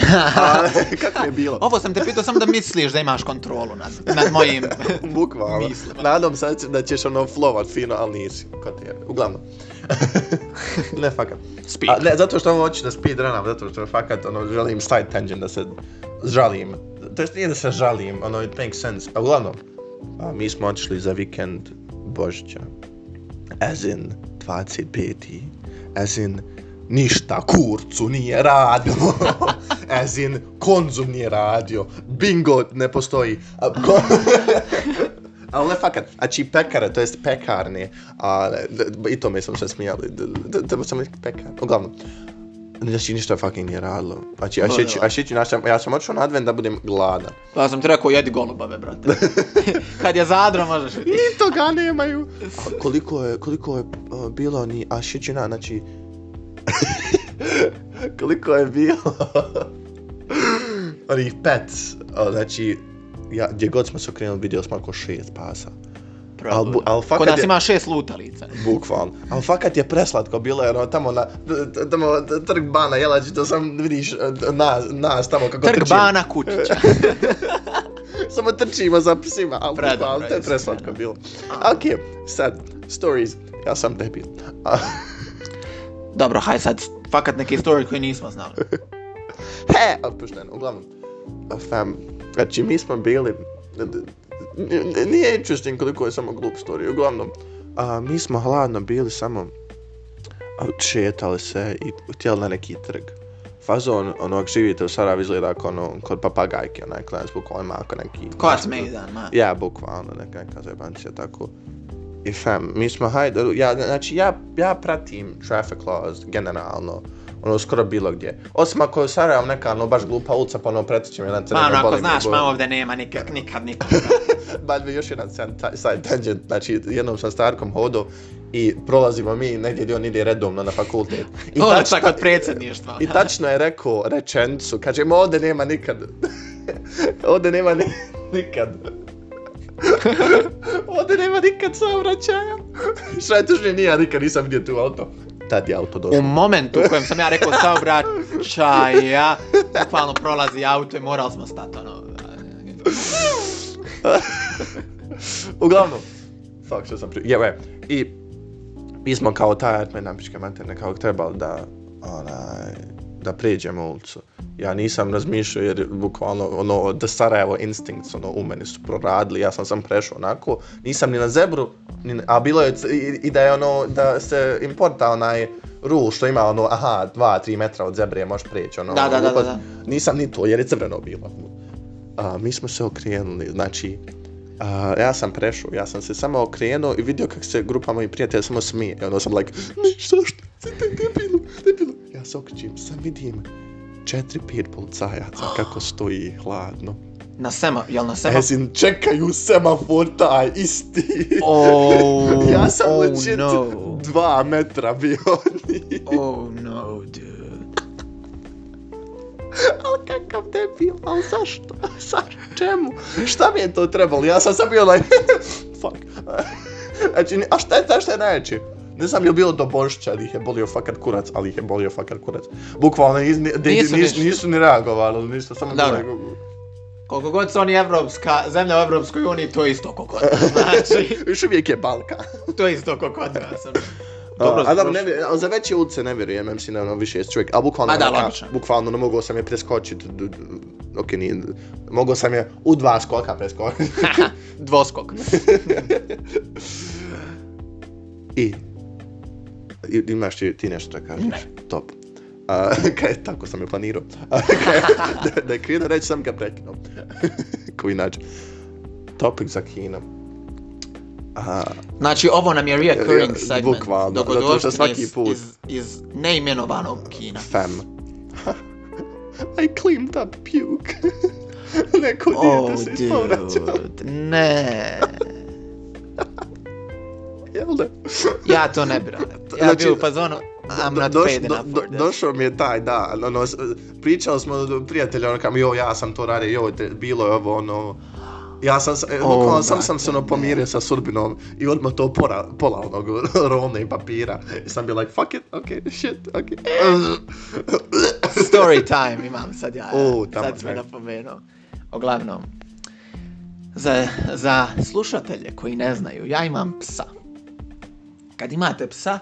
S2: [LAUGHS] Kako je bilo?
S1: Ovo sam te pitao samo da misliš da imaš kontrolu nad, nad mojim... [LAUGHS]
S2: Bukvalno.
S1: mislima.
S2: Nadam se da ćeš ono flovat fino, ali nisi. Ko ti je? Uglavnom. [LAUGHS] ne, fakat.
S1: Speed.
S2: A, ne, zato što ovo hoću da speedrunam, zato što fakat ono, želim side tangent da se žalim. To jest nije da se žalim, ono, it makes sense. A uglavnom, a, mi smo otišli za vikend Božića. As in 25. As in ništa kurcu nije radio. [LAUGHS] As in konzum nije radio. Bingo ne postoji. A, ko... [LAUGHS] Ali ne fakat, znači pekare, to jest pekarne, a, i tome smo se smijali, treba sam reći pekar, uglavnom. Znači ništa fucking nije radilo. Znači, a šeći,
S1: da.
S2: a šeći, znači, ja sam otišao na advent da budem gladan.
S1: Pa sam ti rekao, jedi golubave, brate. [LAUGHS] Kad je zadro, možeš i
S2: toga nemaju. A koliko je, koliko je uh, bilo ni, a šećina, znači... [LAUGHS] koliko je bilo... [LAUGHS] onih pets, a, znači, ja, gdje god smo se okrenuli, vidio smo oko šest pasa. Al bu- al fakat
S1: Kod nas
S2: je-
S1: ima šest lutalica.
S2: Bukvalno. Ali fakat je preslatko bilo, jer ono, tamo na, tamo trg Bana Jelač, to sam vidiš nas, nas tamo kako
S1: Trg
S2: trčimo.
S1: Bana Kučića. [LAUGHS]
S2: Samo trčimo za psima, ali
S1: Predobro
S2: bukvalno, to je preslatko bilo. Ok, sad, stories, ja sam debil. [LAUGHS]
S1: Dobro, haj sad, fakat neke story koje nismo znali. [LAUGHS]
S2: He, opušteno, uglavnom. Fam, znači mi smo bili, nije interesting koliko je samo glup story, uglavnom. A, mi smo hladno bili samo šetali se i htjeli na neki trg. Fazon, ono, ako živite u Sarajevo izgleda kao ono, kod papagajke, onaj klinac bukvalno ima ako neki...
S1: Kovac Mejdan, ma.
S2: Ja, bukvalno, neka neka zajebancija, tako. I fam, mi smo, hajde, ja, znači, ja, ja pratim traffic laws generalno, ono, skoro bilo gdje. Osim ako je Sarajevo neka, ono, baš glupa ulica, pa ono, pretičem jedan crveno
S1: Ma, ono, ako
S2: boli
S1: znaš,
S2: boli.
S1: ma ovdje nema nikak, nikad, nikad. [LAUGHS]
S2: Bad mi još jedan side tangent, znači, jednom sam starkom hodao i prolazimo mi negdje gdje on ide redovno na fakultet. I
S1: Ulica
S2: tačno-
S1: kod predsjedništva. [LAUGHS]
S2: I tačno je rekao rečenicu, kaže, ma ovdje nema nikad. [LAUGHS] ovdje nema ni, nikad. ovdje nema nikad saobraćaja. Šta je tužnije, nije, ja nikad nisam vidio tu auto. Tad je auto
S1: U
S2: došlo.
S1: momentu u kojem sam ja rekao saobraćaja, bukvalno prolazi auto i morali smo stati, ono. [LAUGHS]
S2: Uglavnom, fuck što sam pri... Je, yeah, I mi smo kao taj Artman napičke materne kao trebali da, onaj, da pređemo ulicu. Ja nisam razmišljao jer bukvalno ono da Sarajevo instincts ono u meni su proradili, ja sam sam prešao onako, nisam ni na zebru, ni, na- a bilo je i, i da je ono da se importa onaj rule što ima ono aha 2-3 metra od zebre možeš preći ono.
S1: Da, da, da, da, da.
S2: Nisam ni to jer je crveno bilo. A, mi smo se okrenuli, znači a, ja sam prešao, ja sam se samo okrenuo i vidio kako se grupa mojih prijatelja samo smije. I onda sam like, ništa što, ti debilu, debilu. Ja se okrećem, sam vidim četiri, pet policajaca kako stoji hladno. [GASPS]
S1: Na sema, jel na sema?
S2: As in, čekaju semafor taj isti.
S1: Oh, [LAUGHS]
S2: ja sam
S1: oh
S2: legit
S1: no.
S2: dva metra bio od njih.
S1: Oh no, dude.
S2: Ali kakav debil, ali zašto? [LAUGHS] Zašto? Čemu? Šta mi je to trebalo? Ja sam sam bio like, [LAUGHS] fuck. Znači, a šta je, ta šta je najveće? Ne znam je li bilo do Božića, ali ih je bolio fakat kurac, ali ih je bolio fakat kurac. Bukvalno nis, ni, de,
S1: Nisu
S2: nisu,
S1: ništa.
S2: nisu, ni reagovali, ništa, samo bilo like,
S1: Koliko god su oni evropska, zemlja u Evropskoj uniji, to je isto koliko nas. [LAUGHS] Znači,
S2: Još uvijek je Balkan.
S1: to je isto koliko kod nas. ono.
S2: Dobro, a
S1: prošlo.
S2: ne, ali za veće ulice ne vjerujem, da je ono više jest čovjek, a bukvalno,
S1: Ma da,
S2: neka-
S1: logično.
S2: bukvalno ne mogao sam je preskočiti, ok, nije, mogao sam je u dva skoka preskočiti. [LAUGHS]
S1: Dvoskok. [LAUGHS]
S2: I imaš ti, ti nešto da kažeš?
S1: Ne.
S2: Top. A, [LAUGHS] kaj, tako sam je planirao. A, kaj, [LAUGHS] da, da je krenuo reći, sam ga prekinuo. [LAUGHS] Ko inače. Topic za Kino. A,
S1: Znači, ovo nam je reoccurring segment.
S2: bukvalno, zato što svaki put.
S1: iz, iz neimenovanog kina.
S2: fam. I cleaned up puke. Neko
S1: Oh,
S2: dijete se ispovraćao.
S1: ne.
S2: Jel da?
S1: Ja to ne bi radio. [LAUGHS] Ja
S2: Znači,
S1: bio u fazonu, I'm
S2: Do-
S1: not
S2: doš-
S1: paid
S2: do-
S1: enough
S2: do-
S1: for this.
S2: Došao mi je taj dan, ono, pričali smo do prijatelja, ono kam, jo, ja sam to radio, jo, te, bilo je ovo, ono, ja sam, s- e,
S1: O,
S2: bukvalno sam sam se ono pomirio sa sudbinom i odmah to pora, pola onog [LAUGHS] rolne i papira. I sam bio like, fuck it, okay, shit, okay. [LAUGHS]
S1: Story time imam sad ja.
S2: O, tamo
S1: sad sve napomenuo. Uglavnom, za, za slušatelje koji ne znaju, ja imam psa. Kad imate psa,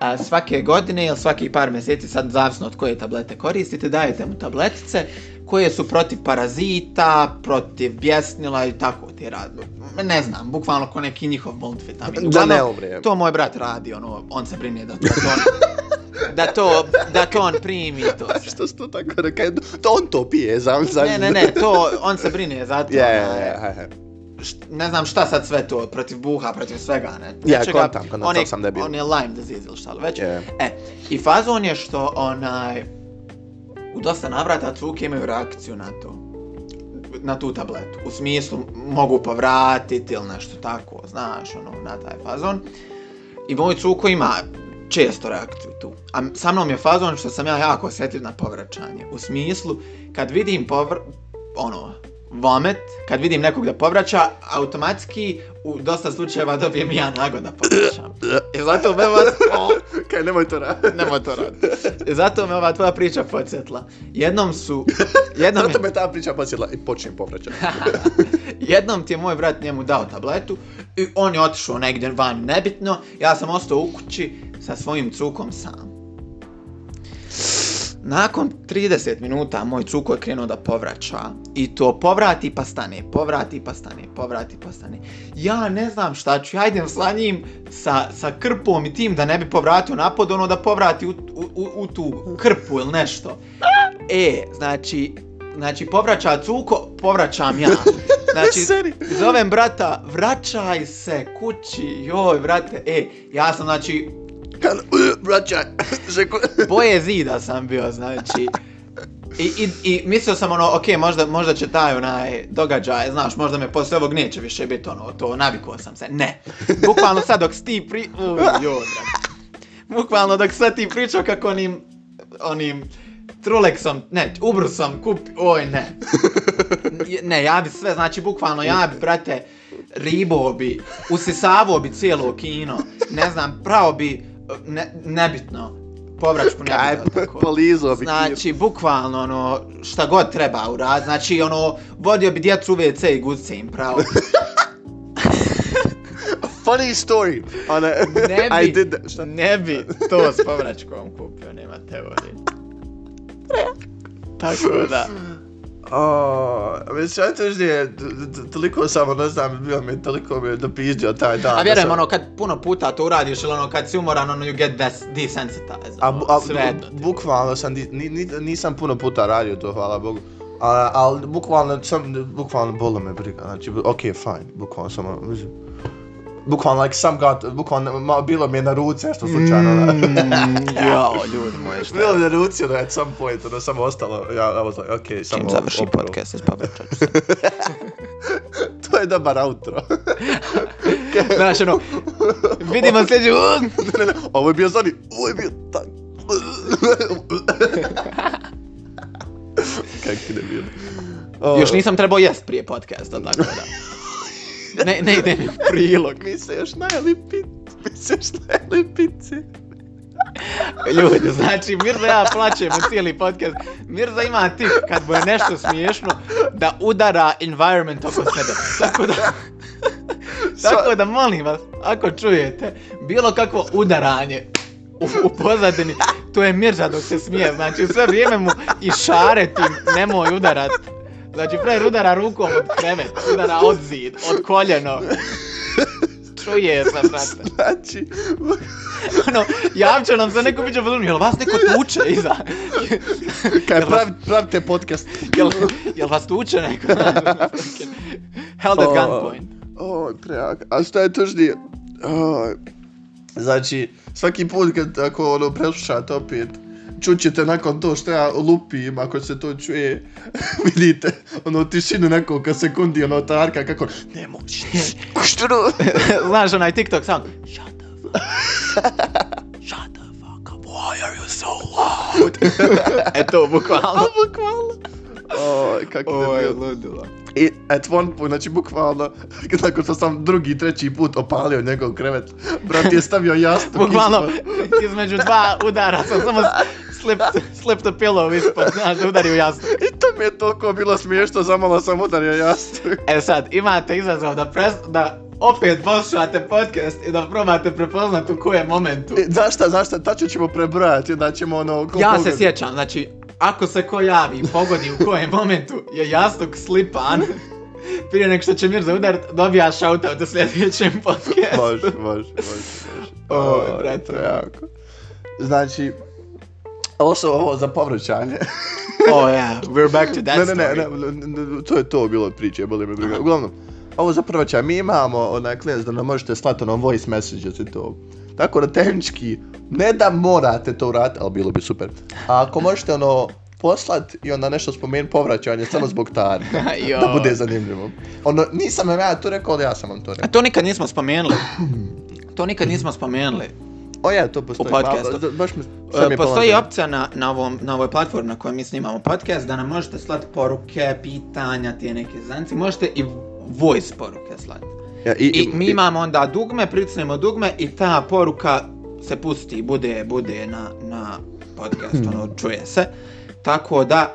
S1: a, svake godine ili svaki par mjeseci, sad zavisno od koje tablete koristite, dajete mu tabletice koje su protiv parazita, protiv bjesnila i tako ti radi. Ne znam, bukvalno ko neki njihov multivitamin.
S2: Da ne umre.
S1: To moj brat radi, ono, on se brine da, da to on, [LAUGHS] da to, da to on primi to sve. [LAUGHS]
S2: Što si to tako rekao? To on to pije, za, za...
S1: Ne, ne, ne, to, on se brine za to. Onaj,
S2: ja, ja, ja.
S1: Št- ne znam šta sad sve to, protiv buha, protiv svega, ne.
S2: Ja,
S1: nečega,
S2: kontam, kontam,
S1: on je-
S2: sam debil.
S1: On je Lyme disease ili šta li već.
S2: Je.
S1: E, i fazon je što onaj, u dosta navrata cuke imaju reakciju na to. Na tu tabletu. U smislu, mogu povratiti ili nešto tako, znaš, ono, na taj fazon. I moj cuko ima često reakciju tu. A sa mnom je fazon što sam ja jako osjetljiv na povraćanje. U smislu, kad vidim povr... ono, vomet, kad vidim nekog da povraća, automatski u dosta slučajeva dobijem ja nago da povraćam. I zato me vas... [LAUGHS]
S2: Kaj, nemoj to raditi.
S1: Nemoj to raditi. I zato me ova tvoja priča podsjetla. Jednom su... Jednom
S2: Zato me ta priča posjetila i počnem povraćati. [LAUGHS]
S1: jednom ti je moj brat njemu dao tabletu i on je otišao negdje van, nebitno. Ja sam ostao u kući sa svojim cukom sam. Nakon 30 minuta moj cuko je krenuo da povraća i to povrati pa stane, povrati pa stane, povrati pa stane. Ja ne znam šta ću, ja idem sa njim sa, sa krpom i tim da ne bi povratio napod, ono da povrati u, u, u, u tu krpu ili nešto. E, znači, znači povraća cuko, povraćam ja. [LAUGHS] Znači, zovem brata, vraćaj se kući, joj, brate, e, ja sam, znači,
S2: Kan, vraćaj. Žeku.
S1: boje zida sam bio, znači. I, i, I mislio sam ono, ok, možda, možda će taj onaj događaj, znaš, možda me posle ovog neće više biti ono, to navikuo sam se. Ne. Bukvalno sad dok si ti pri... Uj. Bukvalno dok sad ti pričao kako onim, onim Trulexom, ne, ubrusom kupi, oj ne. Ne, ja bi sve, znači bukvalno ja bi, brate, ribo bi, usisavao bi cijelo kino, ne znam, pravo bi, ne, nebitno, povraćku ne
S2: Kaj,
S1: bi dao tako.
S2: polizo bi
S1: Znači, bukvalno, ono, šta god treba urad, znači, ono, vodio bi djecu u WC i guzice im pravo. [LAUGHS]
S2: Funny story. Ona,
S1: Ne bi, [LAUGHS]
S2: I did that. Šta?
S1: ne bi to s povraćkom kupio, nema teorije. Tako da. [LAUGHS]
S2: Oh, mislim, ja to je, toliko samo, ne znam, bio mi, toliko mi je dopizdio taj dan.
S1: A vjerujem, ono, kad puno puta to uradiš, ili ono, kad si umoran, ono, you get des desensitized,
S2: A,
S1: ono,
S2: a
S1: sve
S2: bukvalno sam, ni, ni, nisam puno puta radio to, hvala Bogu. Ali bukvalno sam, bukvalno bolo me briga, znači, ok, fine, bukvalno sam, ono, mislim, bukvalno, like, sam got, bukvalno, malo bilo mi je na ruci, nešto slučajno, mm. [LAUGHS]
S1: Jao, ljudi moji, šta
S2: Bilo mi je na ruci, ono, at some point, ono, samo ostalo, ja, I was like, ok, samo
S1: Čim završi
S2: opro.
S1: podcast, ću se. [LAUGHS]
S2: to je dobar outro. [LAUGHS]
S1: Znaš, ono, vidimo sljedeći,
S2: ne, ne, ovo je bio Zoni, ovo je bio tak. Kak ti ne bio?
S1: još nisam trebao jest prije podcasta, tako da. Ne, ne ide mi [LAUGHS] prilog.
S2: Mi se još najeli pit, mi se još najeli pici.
S1: Ljudi, znači Mirza ja plaćemo cijeli podcast. Mirza ima tip kad mu je nešto smiješno da udara environment oko sebe. Tako da... Tako da molim vas, ako čujete bilo kakvo udaranje u, u pozadini, to je Mirza dok se smije. Znači sve vrijeme mu i šaretim nemoj udarat. Znači pre udara rukom od krevet, udara od zid, od koljeno. Čuje se, [LAUGHS] brate.
S2: Znači,
S1: ono, javče nam se neko biće pozorno, jel vas neko tuče iza?
S2: kaj prav, pravite podcast.
S1: Jel, jel vas tuče neko? Held at
S2: O.
S1: gunpoint.
S2: Oj, prejak. A šta je tužnije? Oj. Znači, svaki put kad ako ono preslušate opet, čućete nakon to što ja lupim, ako se to čuje, [LAUGHS] vidite, ono, tišinu nekoliko sekundi, ono, tarka, kako, ne možeš, [LAUGHS] kuštru. [LAUGHS]
S1: Znaš onaj TikTok sound? Shut the fuck Shut the fuck up. Why are you so loud? e to, bukvalno.
S2: bukvalno. Oj, kako
S1: Ovo
S2: je
S1: ludilo.
S2: I at one point, znači bukvalno, nakon što sam drugi, treći put opalio njegov krevet, brat je stavio jastuk
S1: Bukvalno, između dva udara sam samo slip, slip the pillow ispod, znaš, da udari u jastuk.
S2: I to mi je toliko bilo smiješno, zamalo sam udario jastuk. [LAUGHS]
S1: E sad, imate izazov da, pres, da opet poslušate podcast i da probate prepoznat u kojem momentu.
S2: E, Znaš šta, znaš šta, tačno ćemo prebrojati, onda ćemo ono...
S1: Ja se
S2: pogodi.
S1: sjećam, znači, ako se ko javi i pogodi u kojem momentu je jastuk slipan, [LAUGHS] prije nek što će Mirza udarit, dobija shoutout u sljedećem podcastu.
S2: Može, može, može, može.
S1: Oj,
S2: Oj,
S1: brate.
S2: jako. Znači, su ovo za povraćanje. [LAUGHS]
S1: Oh yeah, we're back to that
S2: ne, ne, ne,
S1: story.
S2: ne, ne, ne, to je to bilo od priče, boli me briga. Uglavnom, ovo za će, mi imamo onaj klijent da nam možete slati ono voice messages i to. Tako da tehnički, ne da morate to uraditi, ali bilo bi super. A ako možete ono poslat i onda nešto spomenuti povraćanje samo zbog tari. [LAUGHS] Da bude zanimljivo. Ono, nisam vam ja to rekao, ali ja sam vam to
S1: A
S2: rekao.
S1: to nikad nismo spomenuli. To nikad nismo spomenuli.
S2: O ja, to postoji.
S1: U podcastu.
S2: Malo, baš mi,
S1: E, Postoji
S2: pomoglo.
S1: opcija na, na, ovom, na ovoj platformi na kojoj mi snimamo podcast da nam možete slati poruke, pitanja, tije neke zanci. Možete i voice poruke slati.
S2: Ja,
S1: I mi imamo onda dugme, pritisnemo dugme i ta poruka se pusti, bude, bude na, na podcast,
S2: Hmm.
S1: ono, čuje se. Tako da,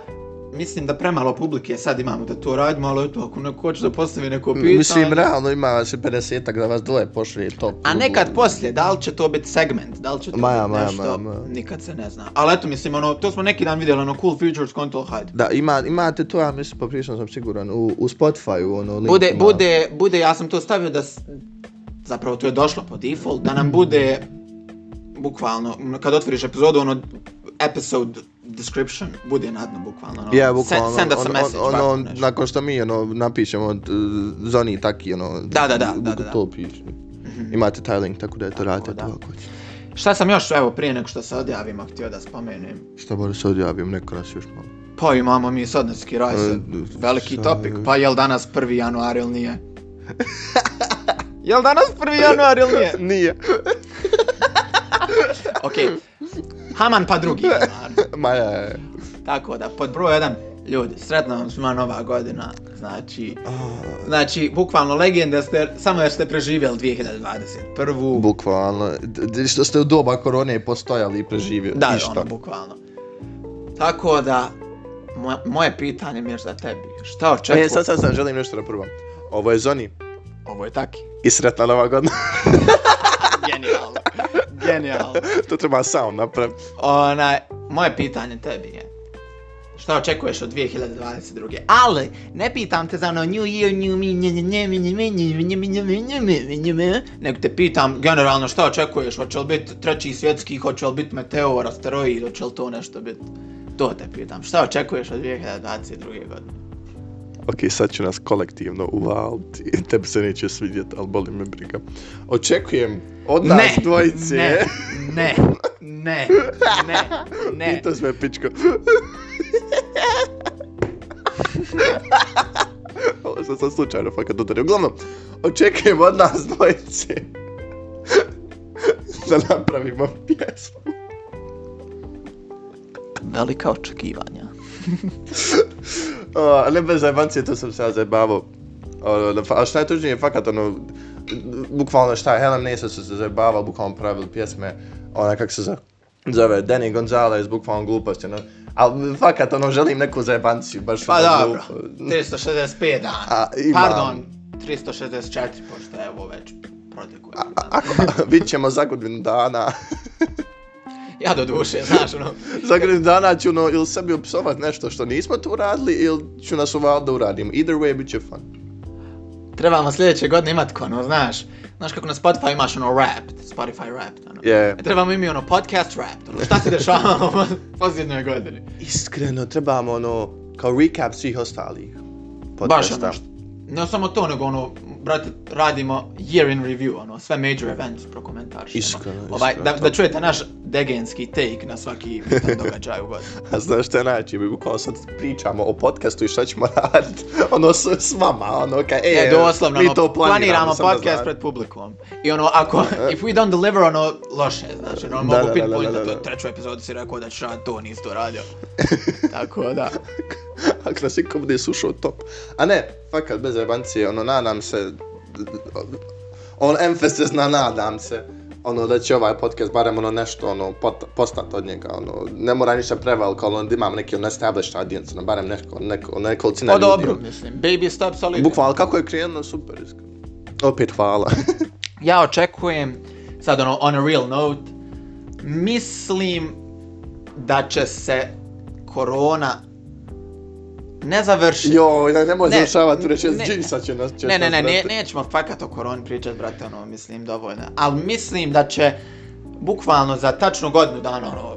S1: mislim da premalo publike sad imamo da to radimo, ali eto, ako neko hoće da postavi neko pitanje...
S2: Mislim, realno ima se 50-ak da vas dole pošli top.
S1: A nekad poslije, da li će to biti segment, da li će to
S2: Maja,
S1: biti nešto,
S2: maja, maja.
S1: nikad se ne zna. Ali eto, mislim, ono, to smo neki dan vidjeli, ono, cool features, control, hajde.
S2: Da, ima, imate to, ja mislim, poprilično sam siguran, u, u Spotify, ono, link
S1: Bude,
S2: ima.
S1: bude, bude, ja sam to stavio da, zapravo to je došlo po default, da nam bude, bukvalno, kad otvoriš epizodu, ono, episode description, bude na dnu, bukvalno, ono,
S2: Ja, bukvalno,
S1: send, send us a
S2: on-
S1: message,
S2: on,
S1: ovako
S2: ono,
S1: nešto.
S2: nakon što mi, ono, napišemo, d- zoni taki, ono,
S1: Da, da, da, da, da, da.
S2: to piše. Imate taj link, tako da je to radite to ako hoćete.
S1: Šta sam još, evo, prije nego što se odjavimo, htio da spomenem.
S2: Šta bolje se odjavim, neko nas još malo.
S1: Pa imamo mi sodnarski raj,
S2: E,
S1: sad, veliki
S2: sad-
S1: topik, pa jel danas 1. januar ili nije? [LAUGHS] jel danas 1. januar ili nije?
S2: Nije. [LAUGHS]
S1: Okej, Haman pa drugi. [LAUGHS]
S2: Ma je.
S1: Tako da, pod broj jedan, ljudi, sretna vam svima nova godina, znači, znači, bukvalno legende ste, samo jer ste preživjeli 2021.
S2: Bukvalno, što ste u doba korone postojali i preživjeli.
S1: Da,
S2: Ništa.
S1: ono, bukvalno. Tako da, moje, moje pitanje mi je za tebi, šta očekuješ?
S2: E, sad, sad, sad, želim nešto da prvom. Ovo je Zoni
S1: Ovo je taki.
S2: i sretna nova godina. [LAUGHS]
S1: Genijalno genijalno.
S2: to treba sound napraviti.
S1: Onaj, moje pitanje tebi je. Šta očekuješ od 2022. Ali, ne pitam te za ono New Year, New Me, nje, nje, nje, nje, nje, nje, nje, nje, nje, nje, nje, Nego te pitam generalno šta očekuješ, hoće li biti treći svjetski, hoće li biti meteor, asteroid, hoće li to nešto biti. To te pitam, šta očekuješ od 2022. godine?
S2: Ok, sad će nas kolektivno uvaliti. [LAUGHS] Tebi se neće svidjeti, ali boli me briga. Očekujem od nas
S1: ne,
S2: dvojice.
S1: ne, ne, ne, ne, ne. [LAUGHS]
S2: I to sve pičko. [LAUGHS] Ovo sam sad slučajno fakat udario. Uglavnom, očekujem od nas dvojice da napravimo pjesmu.
S1: Velika očekivanja.
S2: O, ne bez zajebancije, to sam se ja zajebavao. O, da, a šta je tužnije, fakat ono, bukvalno šta je, Helen Nesa su se zajebavali, bukvalno pravili pjesme, ona kak se zove, Danny Gonzalez, bukvalno glupost, ono, ali fakat ono, želim neku zajebanciju, baš
S1: Pa
S2: ono
S1: dobro,
S2: glupo.
S1: 365 dana.
S2: A, imam.
S1: Pardon, 364, pošto je ovo već protekuje.
S2: Ako, [LAUGHS] bit ćemo za godinu dana,
S1: Ja do duše, [LAUGHS] znaš, ono,
S2: za godinu dana ću ono, ili sebi upsovat nešto što nismo tu uradili, ili ću nas uvaliti da uradimo. Either way, bit će fun.
S1: trebamo sljedeće godine imat ko, ono, znaš, znaš kako na Spotify imaš ono rap, Spotify rap, ono.
S2: Yeah.
S1: E, trebamo imi ono podcast rap, ono, šta se dešava u posljednjoj godini.
S2: Iskreno, trebamo ono, kao recap svih ostalih
S1: Baš
S2: podcasta.
S1: ono, što- ne samo to, nego ono, brate, radimo year in review, ono, sve major events prokomentarišemo.
S2: Iskreno,
S1: Ovaj,
S2: iskreno,
S1: da,
S2: to-
S1: da čujete naš degenski take na svaki bitan događaj u godini. [LAUGHS]
S2: A znaš šta je najveće, mi bukvalno sad pričamo o podcastu i šta ćemo [LAUGHS] raditi, ono s, s vama, ono kaj, e,
S1: E, doslovno,
S2: mi
S1: ono,
S2: to planiramo,
S1: planiramo
S2: da
S1: podcast pred publikom. I ono, ako, [LAUGHS] if we don't deliver, ono, loše, znači, ono,
S2: Da,
S1: mogu
S2: da,
S1: pinpoint
S2: da, da,
S1: da,
S2: da.
S1: to treću epizodu si rekao da ćeš raditi to, nisi to radio. Tako da. [LAUGHS]
S2: Ako nas iko bude slušao, top. A ne, fakat, bez jebancije, ono, nadam se, on emphasis na nadam se, ono, da će ovaj podcast barem ono nešto, ono, pot, postat od njega, ono, ne mora ništa preveliko, ali onda imam neki, ono, established audience, ono, barem neko, neko, nekolicina
S1: Pa
S2: ljudi.
S1: dobro, mislim, baby step solid.
S2: Bukvalno, kako je krenuo, super, iskreno. Opet hvala. [LAUGHS]
S1: Ja očekujem, sad ono, on a real note, mislim da će se korona ne završiti.
S2: Joj, ne, nemoj
S1: Ne,
S2: završavati, reći,
S1: ne.
S2: džinsa će nas, će
S1: Ne, ne, ne, ne, nećemo fakat o koroni pričat, brate, ono, mislim, dovoljno. Ali mislim da će, bukvalno za tačnu godinu dana, ono,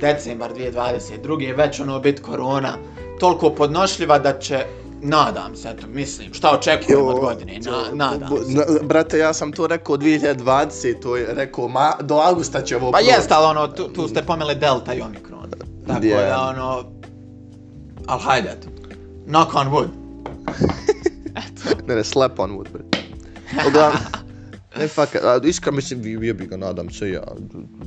S1: decembar 2022. već ono biti korona toliko podnošljiva da će Nadam se, eto, mislim, šta očekujem od godine, na, nadam se.
S2: Na, brate, ja sam to rekao 2020, to je rekao, ma, do augusta će ovo
S1: Pa jest, ali ono, tu, tu ste pomeli Delta i Omikron. Tako
S2: Yeah.
S1: da, ono, ali hajde, eto. Knock on wood.
S2: Ne, ne, slap on wood, brate. Uglavnom, ne, fakat, a, iskreno mislim, vi, vi bi ga nadam se ja.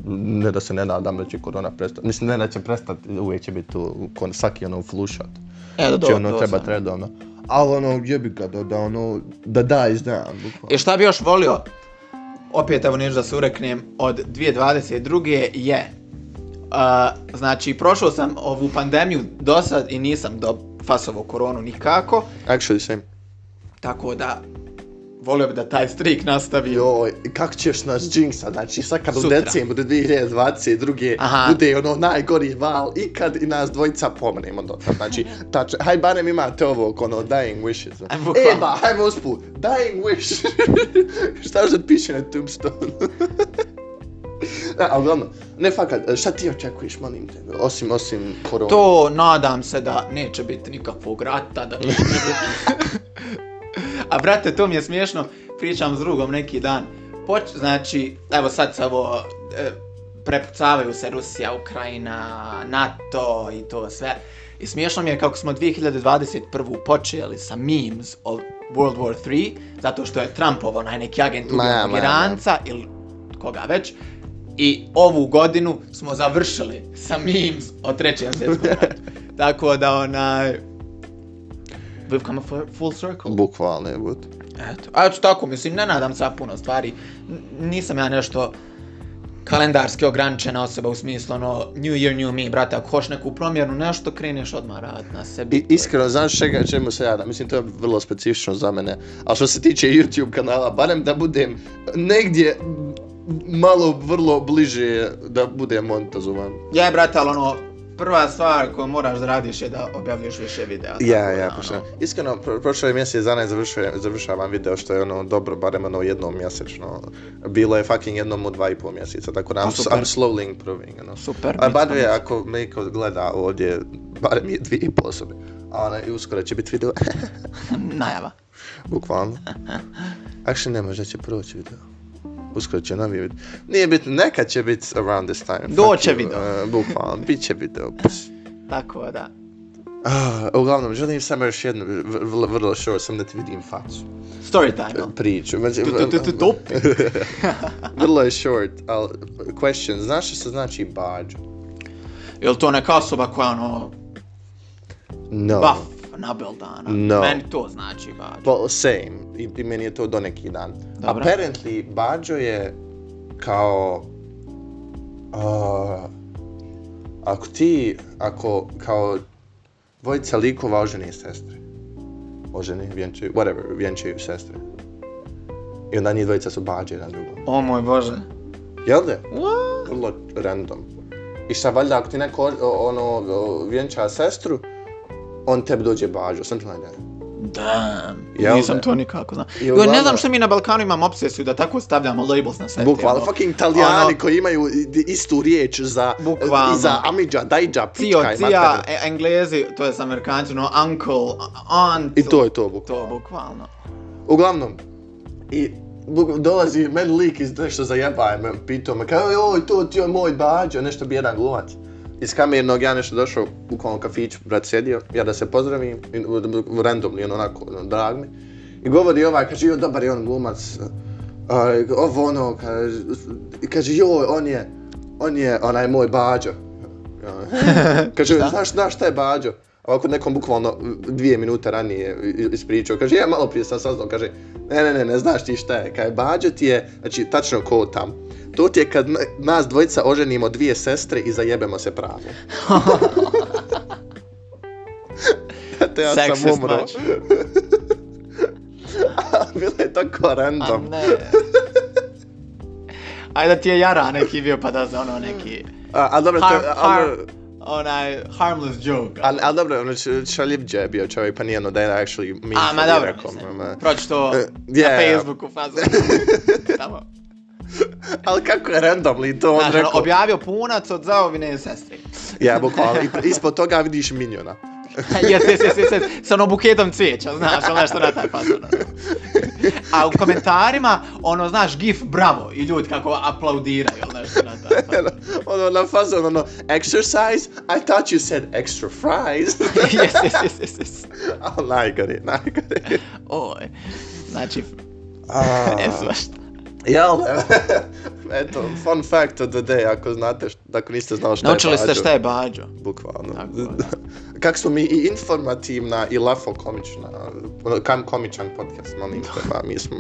S2: Ne da se ne nadam da će korona prestati. Mislim, ne da će prestati, uvijek će biti tu, kon, svaki ono flušat.
S1: E, da,
S2: Će
S1: do,
S2: ono
S1: to
S2: treba redovno. Ali ono, jebi ga, da, da ono, da da izdan, bukvalno.
S1: I šta bi još volio, opet evo neću da se ureknem, od 2022. je, uh, znači prošao sam ovu pandemiju do sad i nisam do fasovo koronu nikako,
S2: Actually, same.
S1: tako da volio bi da taj streak nastavi.
S2: Joj, kako ćeš nas džinksa, znači sad kad u decembru 2022.
S1: Aha.
S2: bude ono najgori val ikad i nas dvojica pomremo do tad, znači, tač, haj barem imate ovo, ono, dying wishes.
S1: Aj, bukvalno.
S2: E ba, hajmo usput, dying wish. [LAUGHS] Šta još da piše na tombstone? Da, ali uglavnom, ne fakat, šta ti očekuješ, molim te, osim, osim korona?
S1: To nadam se da neće biti nikakvog rata, da neće biti... [LAUGHS] A brate, to mi je smiješno, pričam s drugom neki dan. Poč, znači, evo sad se ovo, e, prepucavaju se Rusija, Ukrajina, NATO i to sve. I smiješno mi je kako smo 2021. počeli sa memes o World War 3, zato što je Trumpov onaj neki agent
S2: ja,
S1: Iranca ili koga već. I ovu godinu smo završili sa memes o trećem svjetskom ratu. [LAUGHS] Tako da onaj... We've come a fu- full circle.
S2: Bukvalno je, but.
S1: Eto, a eto tako, mislim, ne nadam se puno stvari. N- nisam ja nešto kalendarski ograničena osoba u smislu ono New Year, New Me, brate, ako hoš neku promjenu, nešto kreneš odmah rad na sebi.
S2: I, iskreno, znaš čega, čemu se ja da, mislim to je vrlo specifično za mene, ali što se tiče YouTube kanala, barem da budem negdje malo vrlo bliže da budem montazovan.
S1: Ja, brate, ali ono, prva stvar koju moraš da radiš je da objavljuješ više videa.
S2: Ja,
S1: tako
S2: ja,
S1: da,
S2: pošto.
S1: ono,
S2: Iskreno, pro, prošle mjesec dana završujem, završavam video što je ono dobro, barem ono jednom mjesečno. Bilo je fucking jednom u dva i pol mjeseca, tako da I'm. I'm slowly improving, ono.
S1: Super.
S2: A bar
S1: smo-
S2: je, ako me gleda ovdje, barem je dvije i pol osobe. A ona, i uskoro će biti video. [LAUGHS]
S1: Najava.
S2: Bukvalno. Actually, ne možda će proći video. Uskoro će novi video. Nije bitno, nekad će biti around this time.
S1: Doće video.
S2: Uh, bukvalno, bit će video.
S1: Tako da.
S2: Uh, uglavnom, želim samo još jednu, vrlo, vrlo short, sam da ti vidim facu.
S1: Story time. jel?
S2: Priču. Znači,
S1: Tu, tu, tu, tu, topi. [LAUGHS]
S2: vrlo je short, ali question, znaš što se znači bađo?
S1: Jel to neka osoba koja ono,
S2: No.
S1: buff, nabeldana?
S2: No.
S1: Meni to znači baš.
S2: Well, same. I, I meni je to do neki dan.
S1: Dobro.
S2: Apparently, Bađo je kao... Uh, ako ti, ako kao dvojica likova oženi sestre. Oženi, vjenčaju, whatever, vjenčaju sestre. I onda njih dvojica su Bađe jedan drugom.
S1: O moj bože.
S2: Jel da?
S1: What?
S2: Vrlo random. I šta valjda, ako ti neko ono, vjenča sestru, on tebi dođe Bađo, something like that.
S1: Damn.
S2: Jel
S1: Nisam
S2: da?
S1: to nikako znao.
S2: I
S1: Jo, ne znam što mi na Balkanu imamo obsesiju da tako stavljamo labels na sve.
S2: Bukvalno,
S1: ono.
S2: fucking italijani
S1: Ono-
S2: koji imaju istu riječ za,
S1: Bukvalno.
S2: i za amidža, dajđa,
S1: Cio,
S2: pička i
S1: cija, e, englezi, to je s amerikanci, no, uncle, aunt.
S2: I to je to, bukvalno.
S1: To, bukvalno.
S2: Uglavnom, i dolazi meni lik iz nešto zajebaje me, pitao me, kao, joj, to ti je moj bađo, nešto bi jedan glumac. Iz kamernog ja nešto došao, bukvalno u kafiću, brat sjedio, ja da se pozdravim, randomly, ono, onako, ono, drag mi. I govori ovaj, kaže, joj, dobar je on glumac, a, ovo ono, kaže, kaže, joj, on je, on je onaj moj bađo. [LAUGHS] Kaže, znaš, znaš šta je bađo? Ovako nekom bukvalno dvije minute ranije ispričao, kaže, ja malo prije sam saznao, kaže, ne, ne, ne, ne znaš ti šta je, kaže, bađo ti je, znači, tačno ko tam, to ti je kad na- nas dvojica oženimo dvije sestre i zajebemo se pravo. [LAUGHS] Eto, ja sam umro. [LAUGHS] Bilo je tako
S1: A
S2: random.
S1: ne. Ajde da ti je Jara neki bio pa da za ono neki
S2: A, a dobro, to,
S1: har, har,
S2: ali,
S1: onaj harmless joke.
S2: ali, ali dobro, ono š- šaljivđe je bio čovjek, pa nije ono da je actually mean
S1: A, ma dobro,
S2: rekao,
S1: mislim,
S2: ma-
S1: proći to
S2: E, [LAUGHS]
S1: na
S2: yeah.
S1: Facebooku fazu. Tamo. [LAUGHS]
S2: Ali kako je randomly to on
S1: Znaš, ono,
S2: rekao.
S1: objavio punac od zaovine sestri.
S2: Ja, bukvalno, i ispod toga vidiš minjona.
S1: jes, [LAUGHS] jes, jes, jes, jes, s onom buketom cvijeća, znaš, ono nešto na taj fazon. A u komentarima, ono, znaš, gif bravo i ljudi kako aplaudiraju, ili nešto na taj
S2: ono, na fazon, ono, exercise? I thought you said extra fries. [LAUGHS]
S1: jes, jes, jes, jes, jes.
S2: Al najgore, najgore.
S1: Oj, znači,
S2: A,
S1: ne svašta.
S2: Jel? [LAUGHS] Eto, fun fact of the day, ako znate, št- ako niste znali šta
S1: Naučili
S2: je
S1: ste
S2: Bađo.
S1: šta je bađo.
S2: Bukvalno.
S1: Tako da.
S2: Kako smo mi i informativna i lafo komična, kam komičan podcast, molim te, ba, [LAUGHS] mi smo...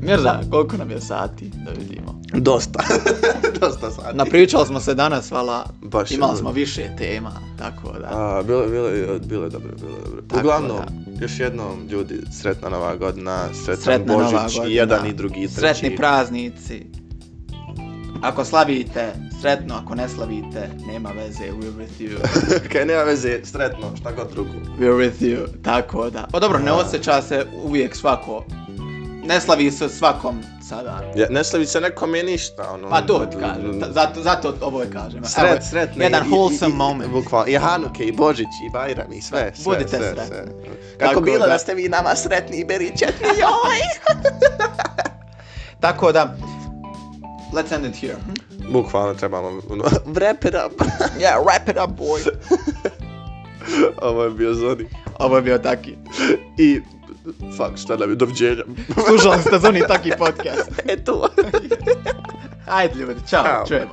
S1: Mirza, koliko nam je sati da vidimo?
S2: Dosta. [LAUGHS] Dosta sati.
S1: Napričali smo se danas, vala,
S2: Baš
S1: imali smo više tema, tako da.
S2: A, bilo, bilo, bilo je dobro, bilo je dobro.
S1: Tako
S2: Uglavnom,
S1: da.
S2: još jednom, ljudi, sretna nova godina, sretan
S1: Sretna
S2: Božić,
S1: nova godina.
S2: i jedan i drugi i treći.
S1: Sretni praznici. Ako slavite, sretno, ako ne slavite, nema veze, we're with you. [LAUGHS]
S2: Kaj nema veze, sretno, šta god drugo.
S1: We're with you, tako da. Pa dobro, ne osjeća se uvijek svako, ne slavi se svakom sada.
S2: Ja, ne slavi se nekome ništa, ono.
S1: Pa to ti kažem, zato, zato ovo je kažem. Evo,
S2: Sret, sretne.
S1: Jedan
S2: i-
S1: wholesome
S2: i-
S1: moment.
S2: Bukvalno, i Hanuke, i Božić, i Bajram, i sve, sve,
S1: Budite
S2: sve,
S1: sretni.
S2: sve.
S1: Tako
S2: Kako bilo
S1: da-
S2: da ste vi nama sretni i beri četiri, joj! [LAUGHS]
S1: Tako da, let's end it here. hm?
S2: Bukvalno trebamo, ono, [LAUGHS] wrap it up. [LAUGHS]
S1: Yeah, wrap it up, boy.
S2: Ovo je bio Zoni.
S1: Ovo je bio taki.
S2: I, Fuck, strzelamy do wdzieram.
S1: Urząd, to zoni taki podcast. [LAUGHS] E tu.
S2: Hajdliwy,
S1: ciao, ciao.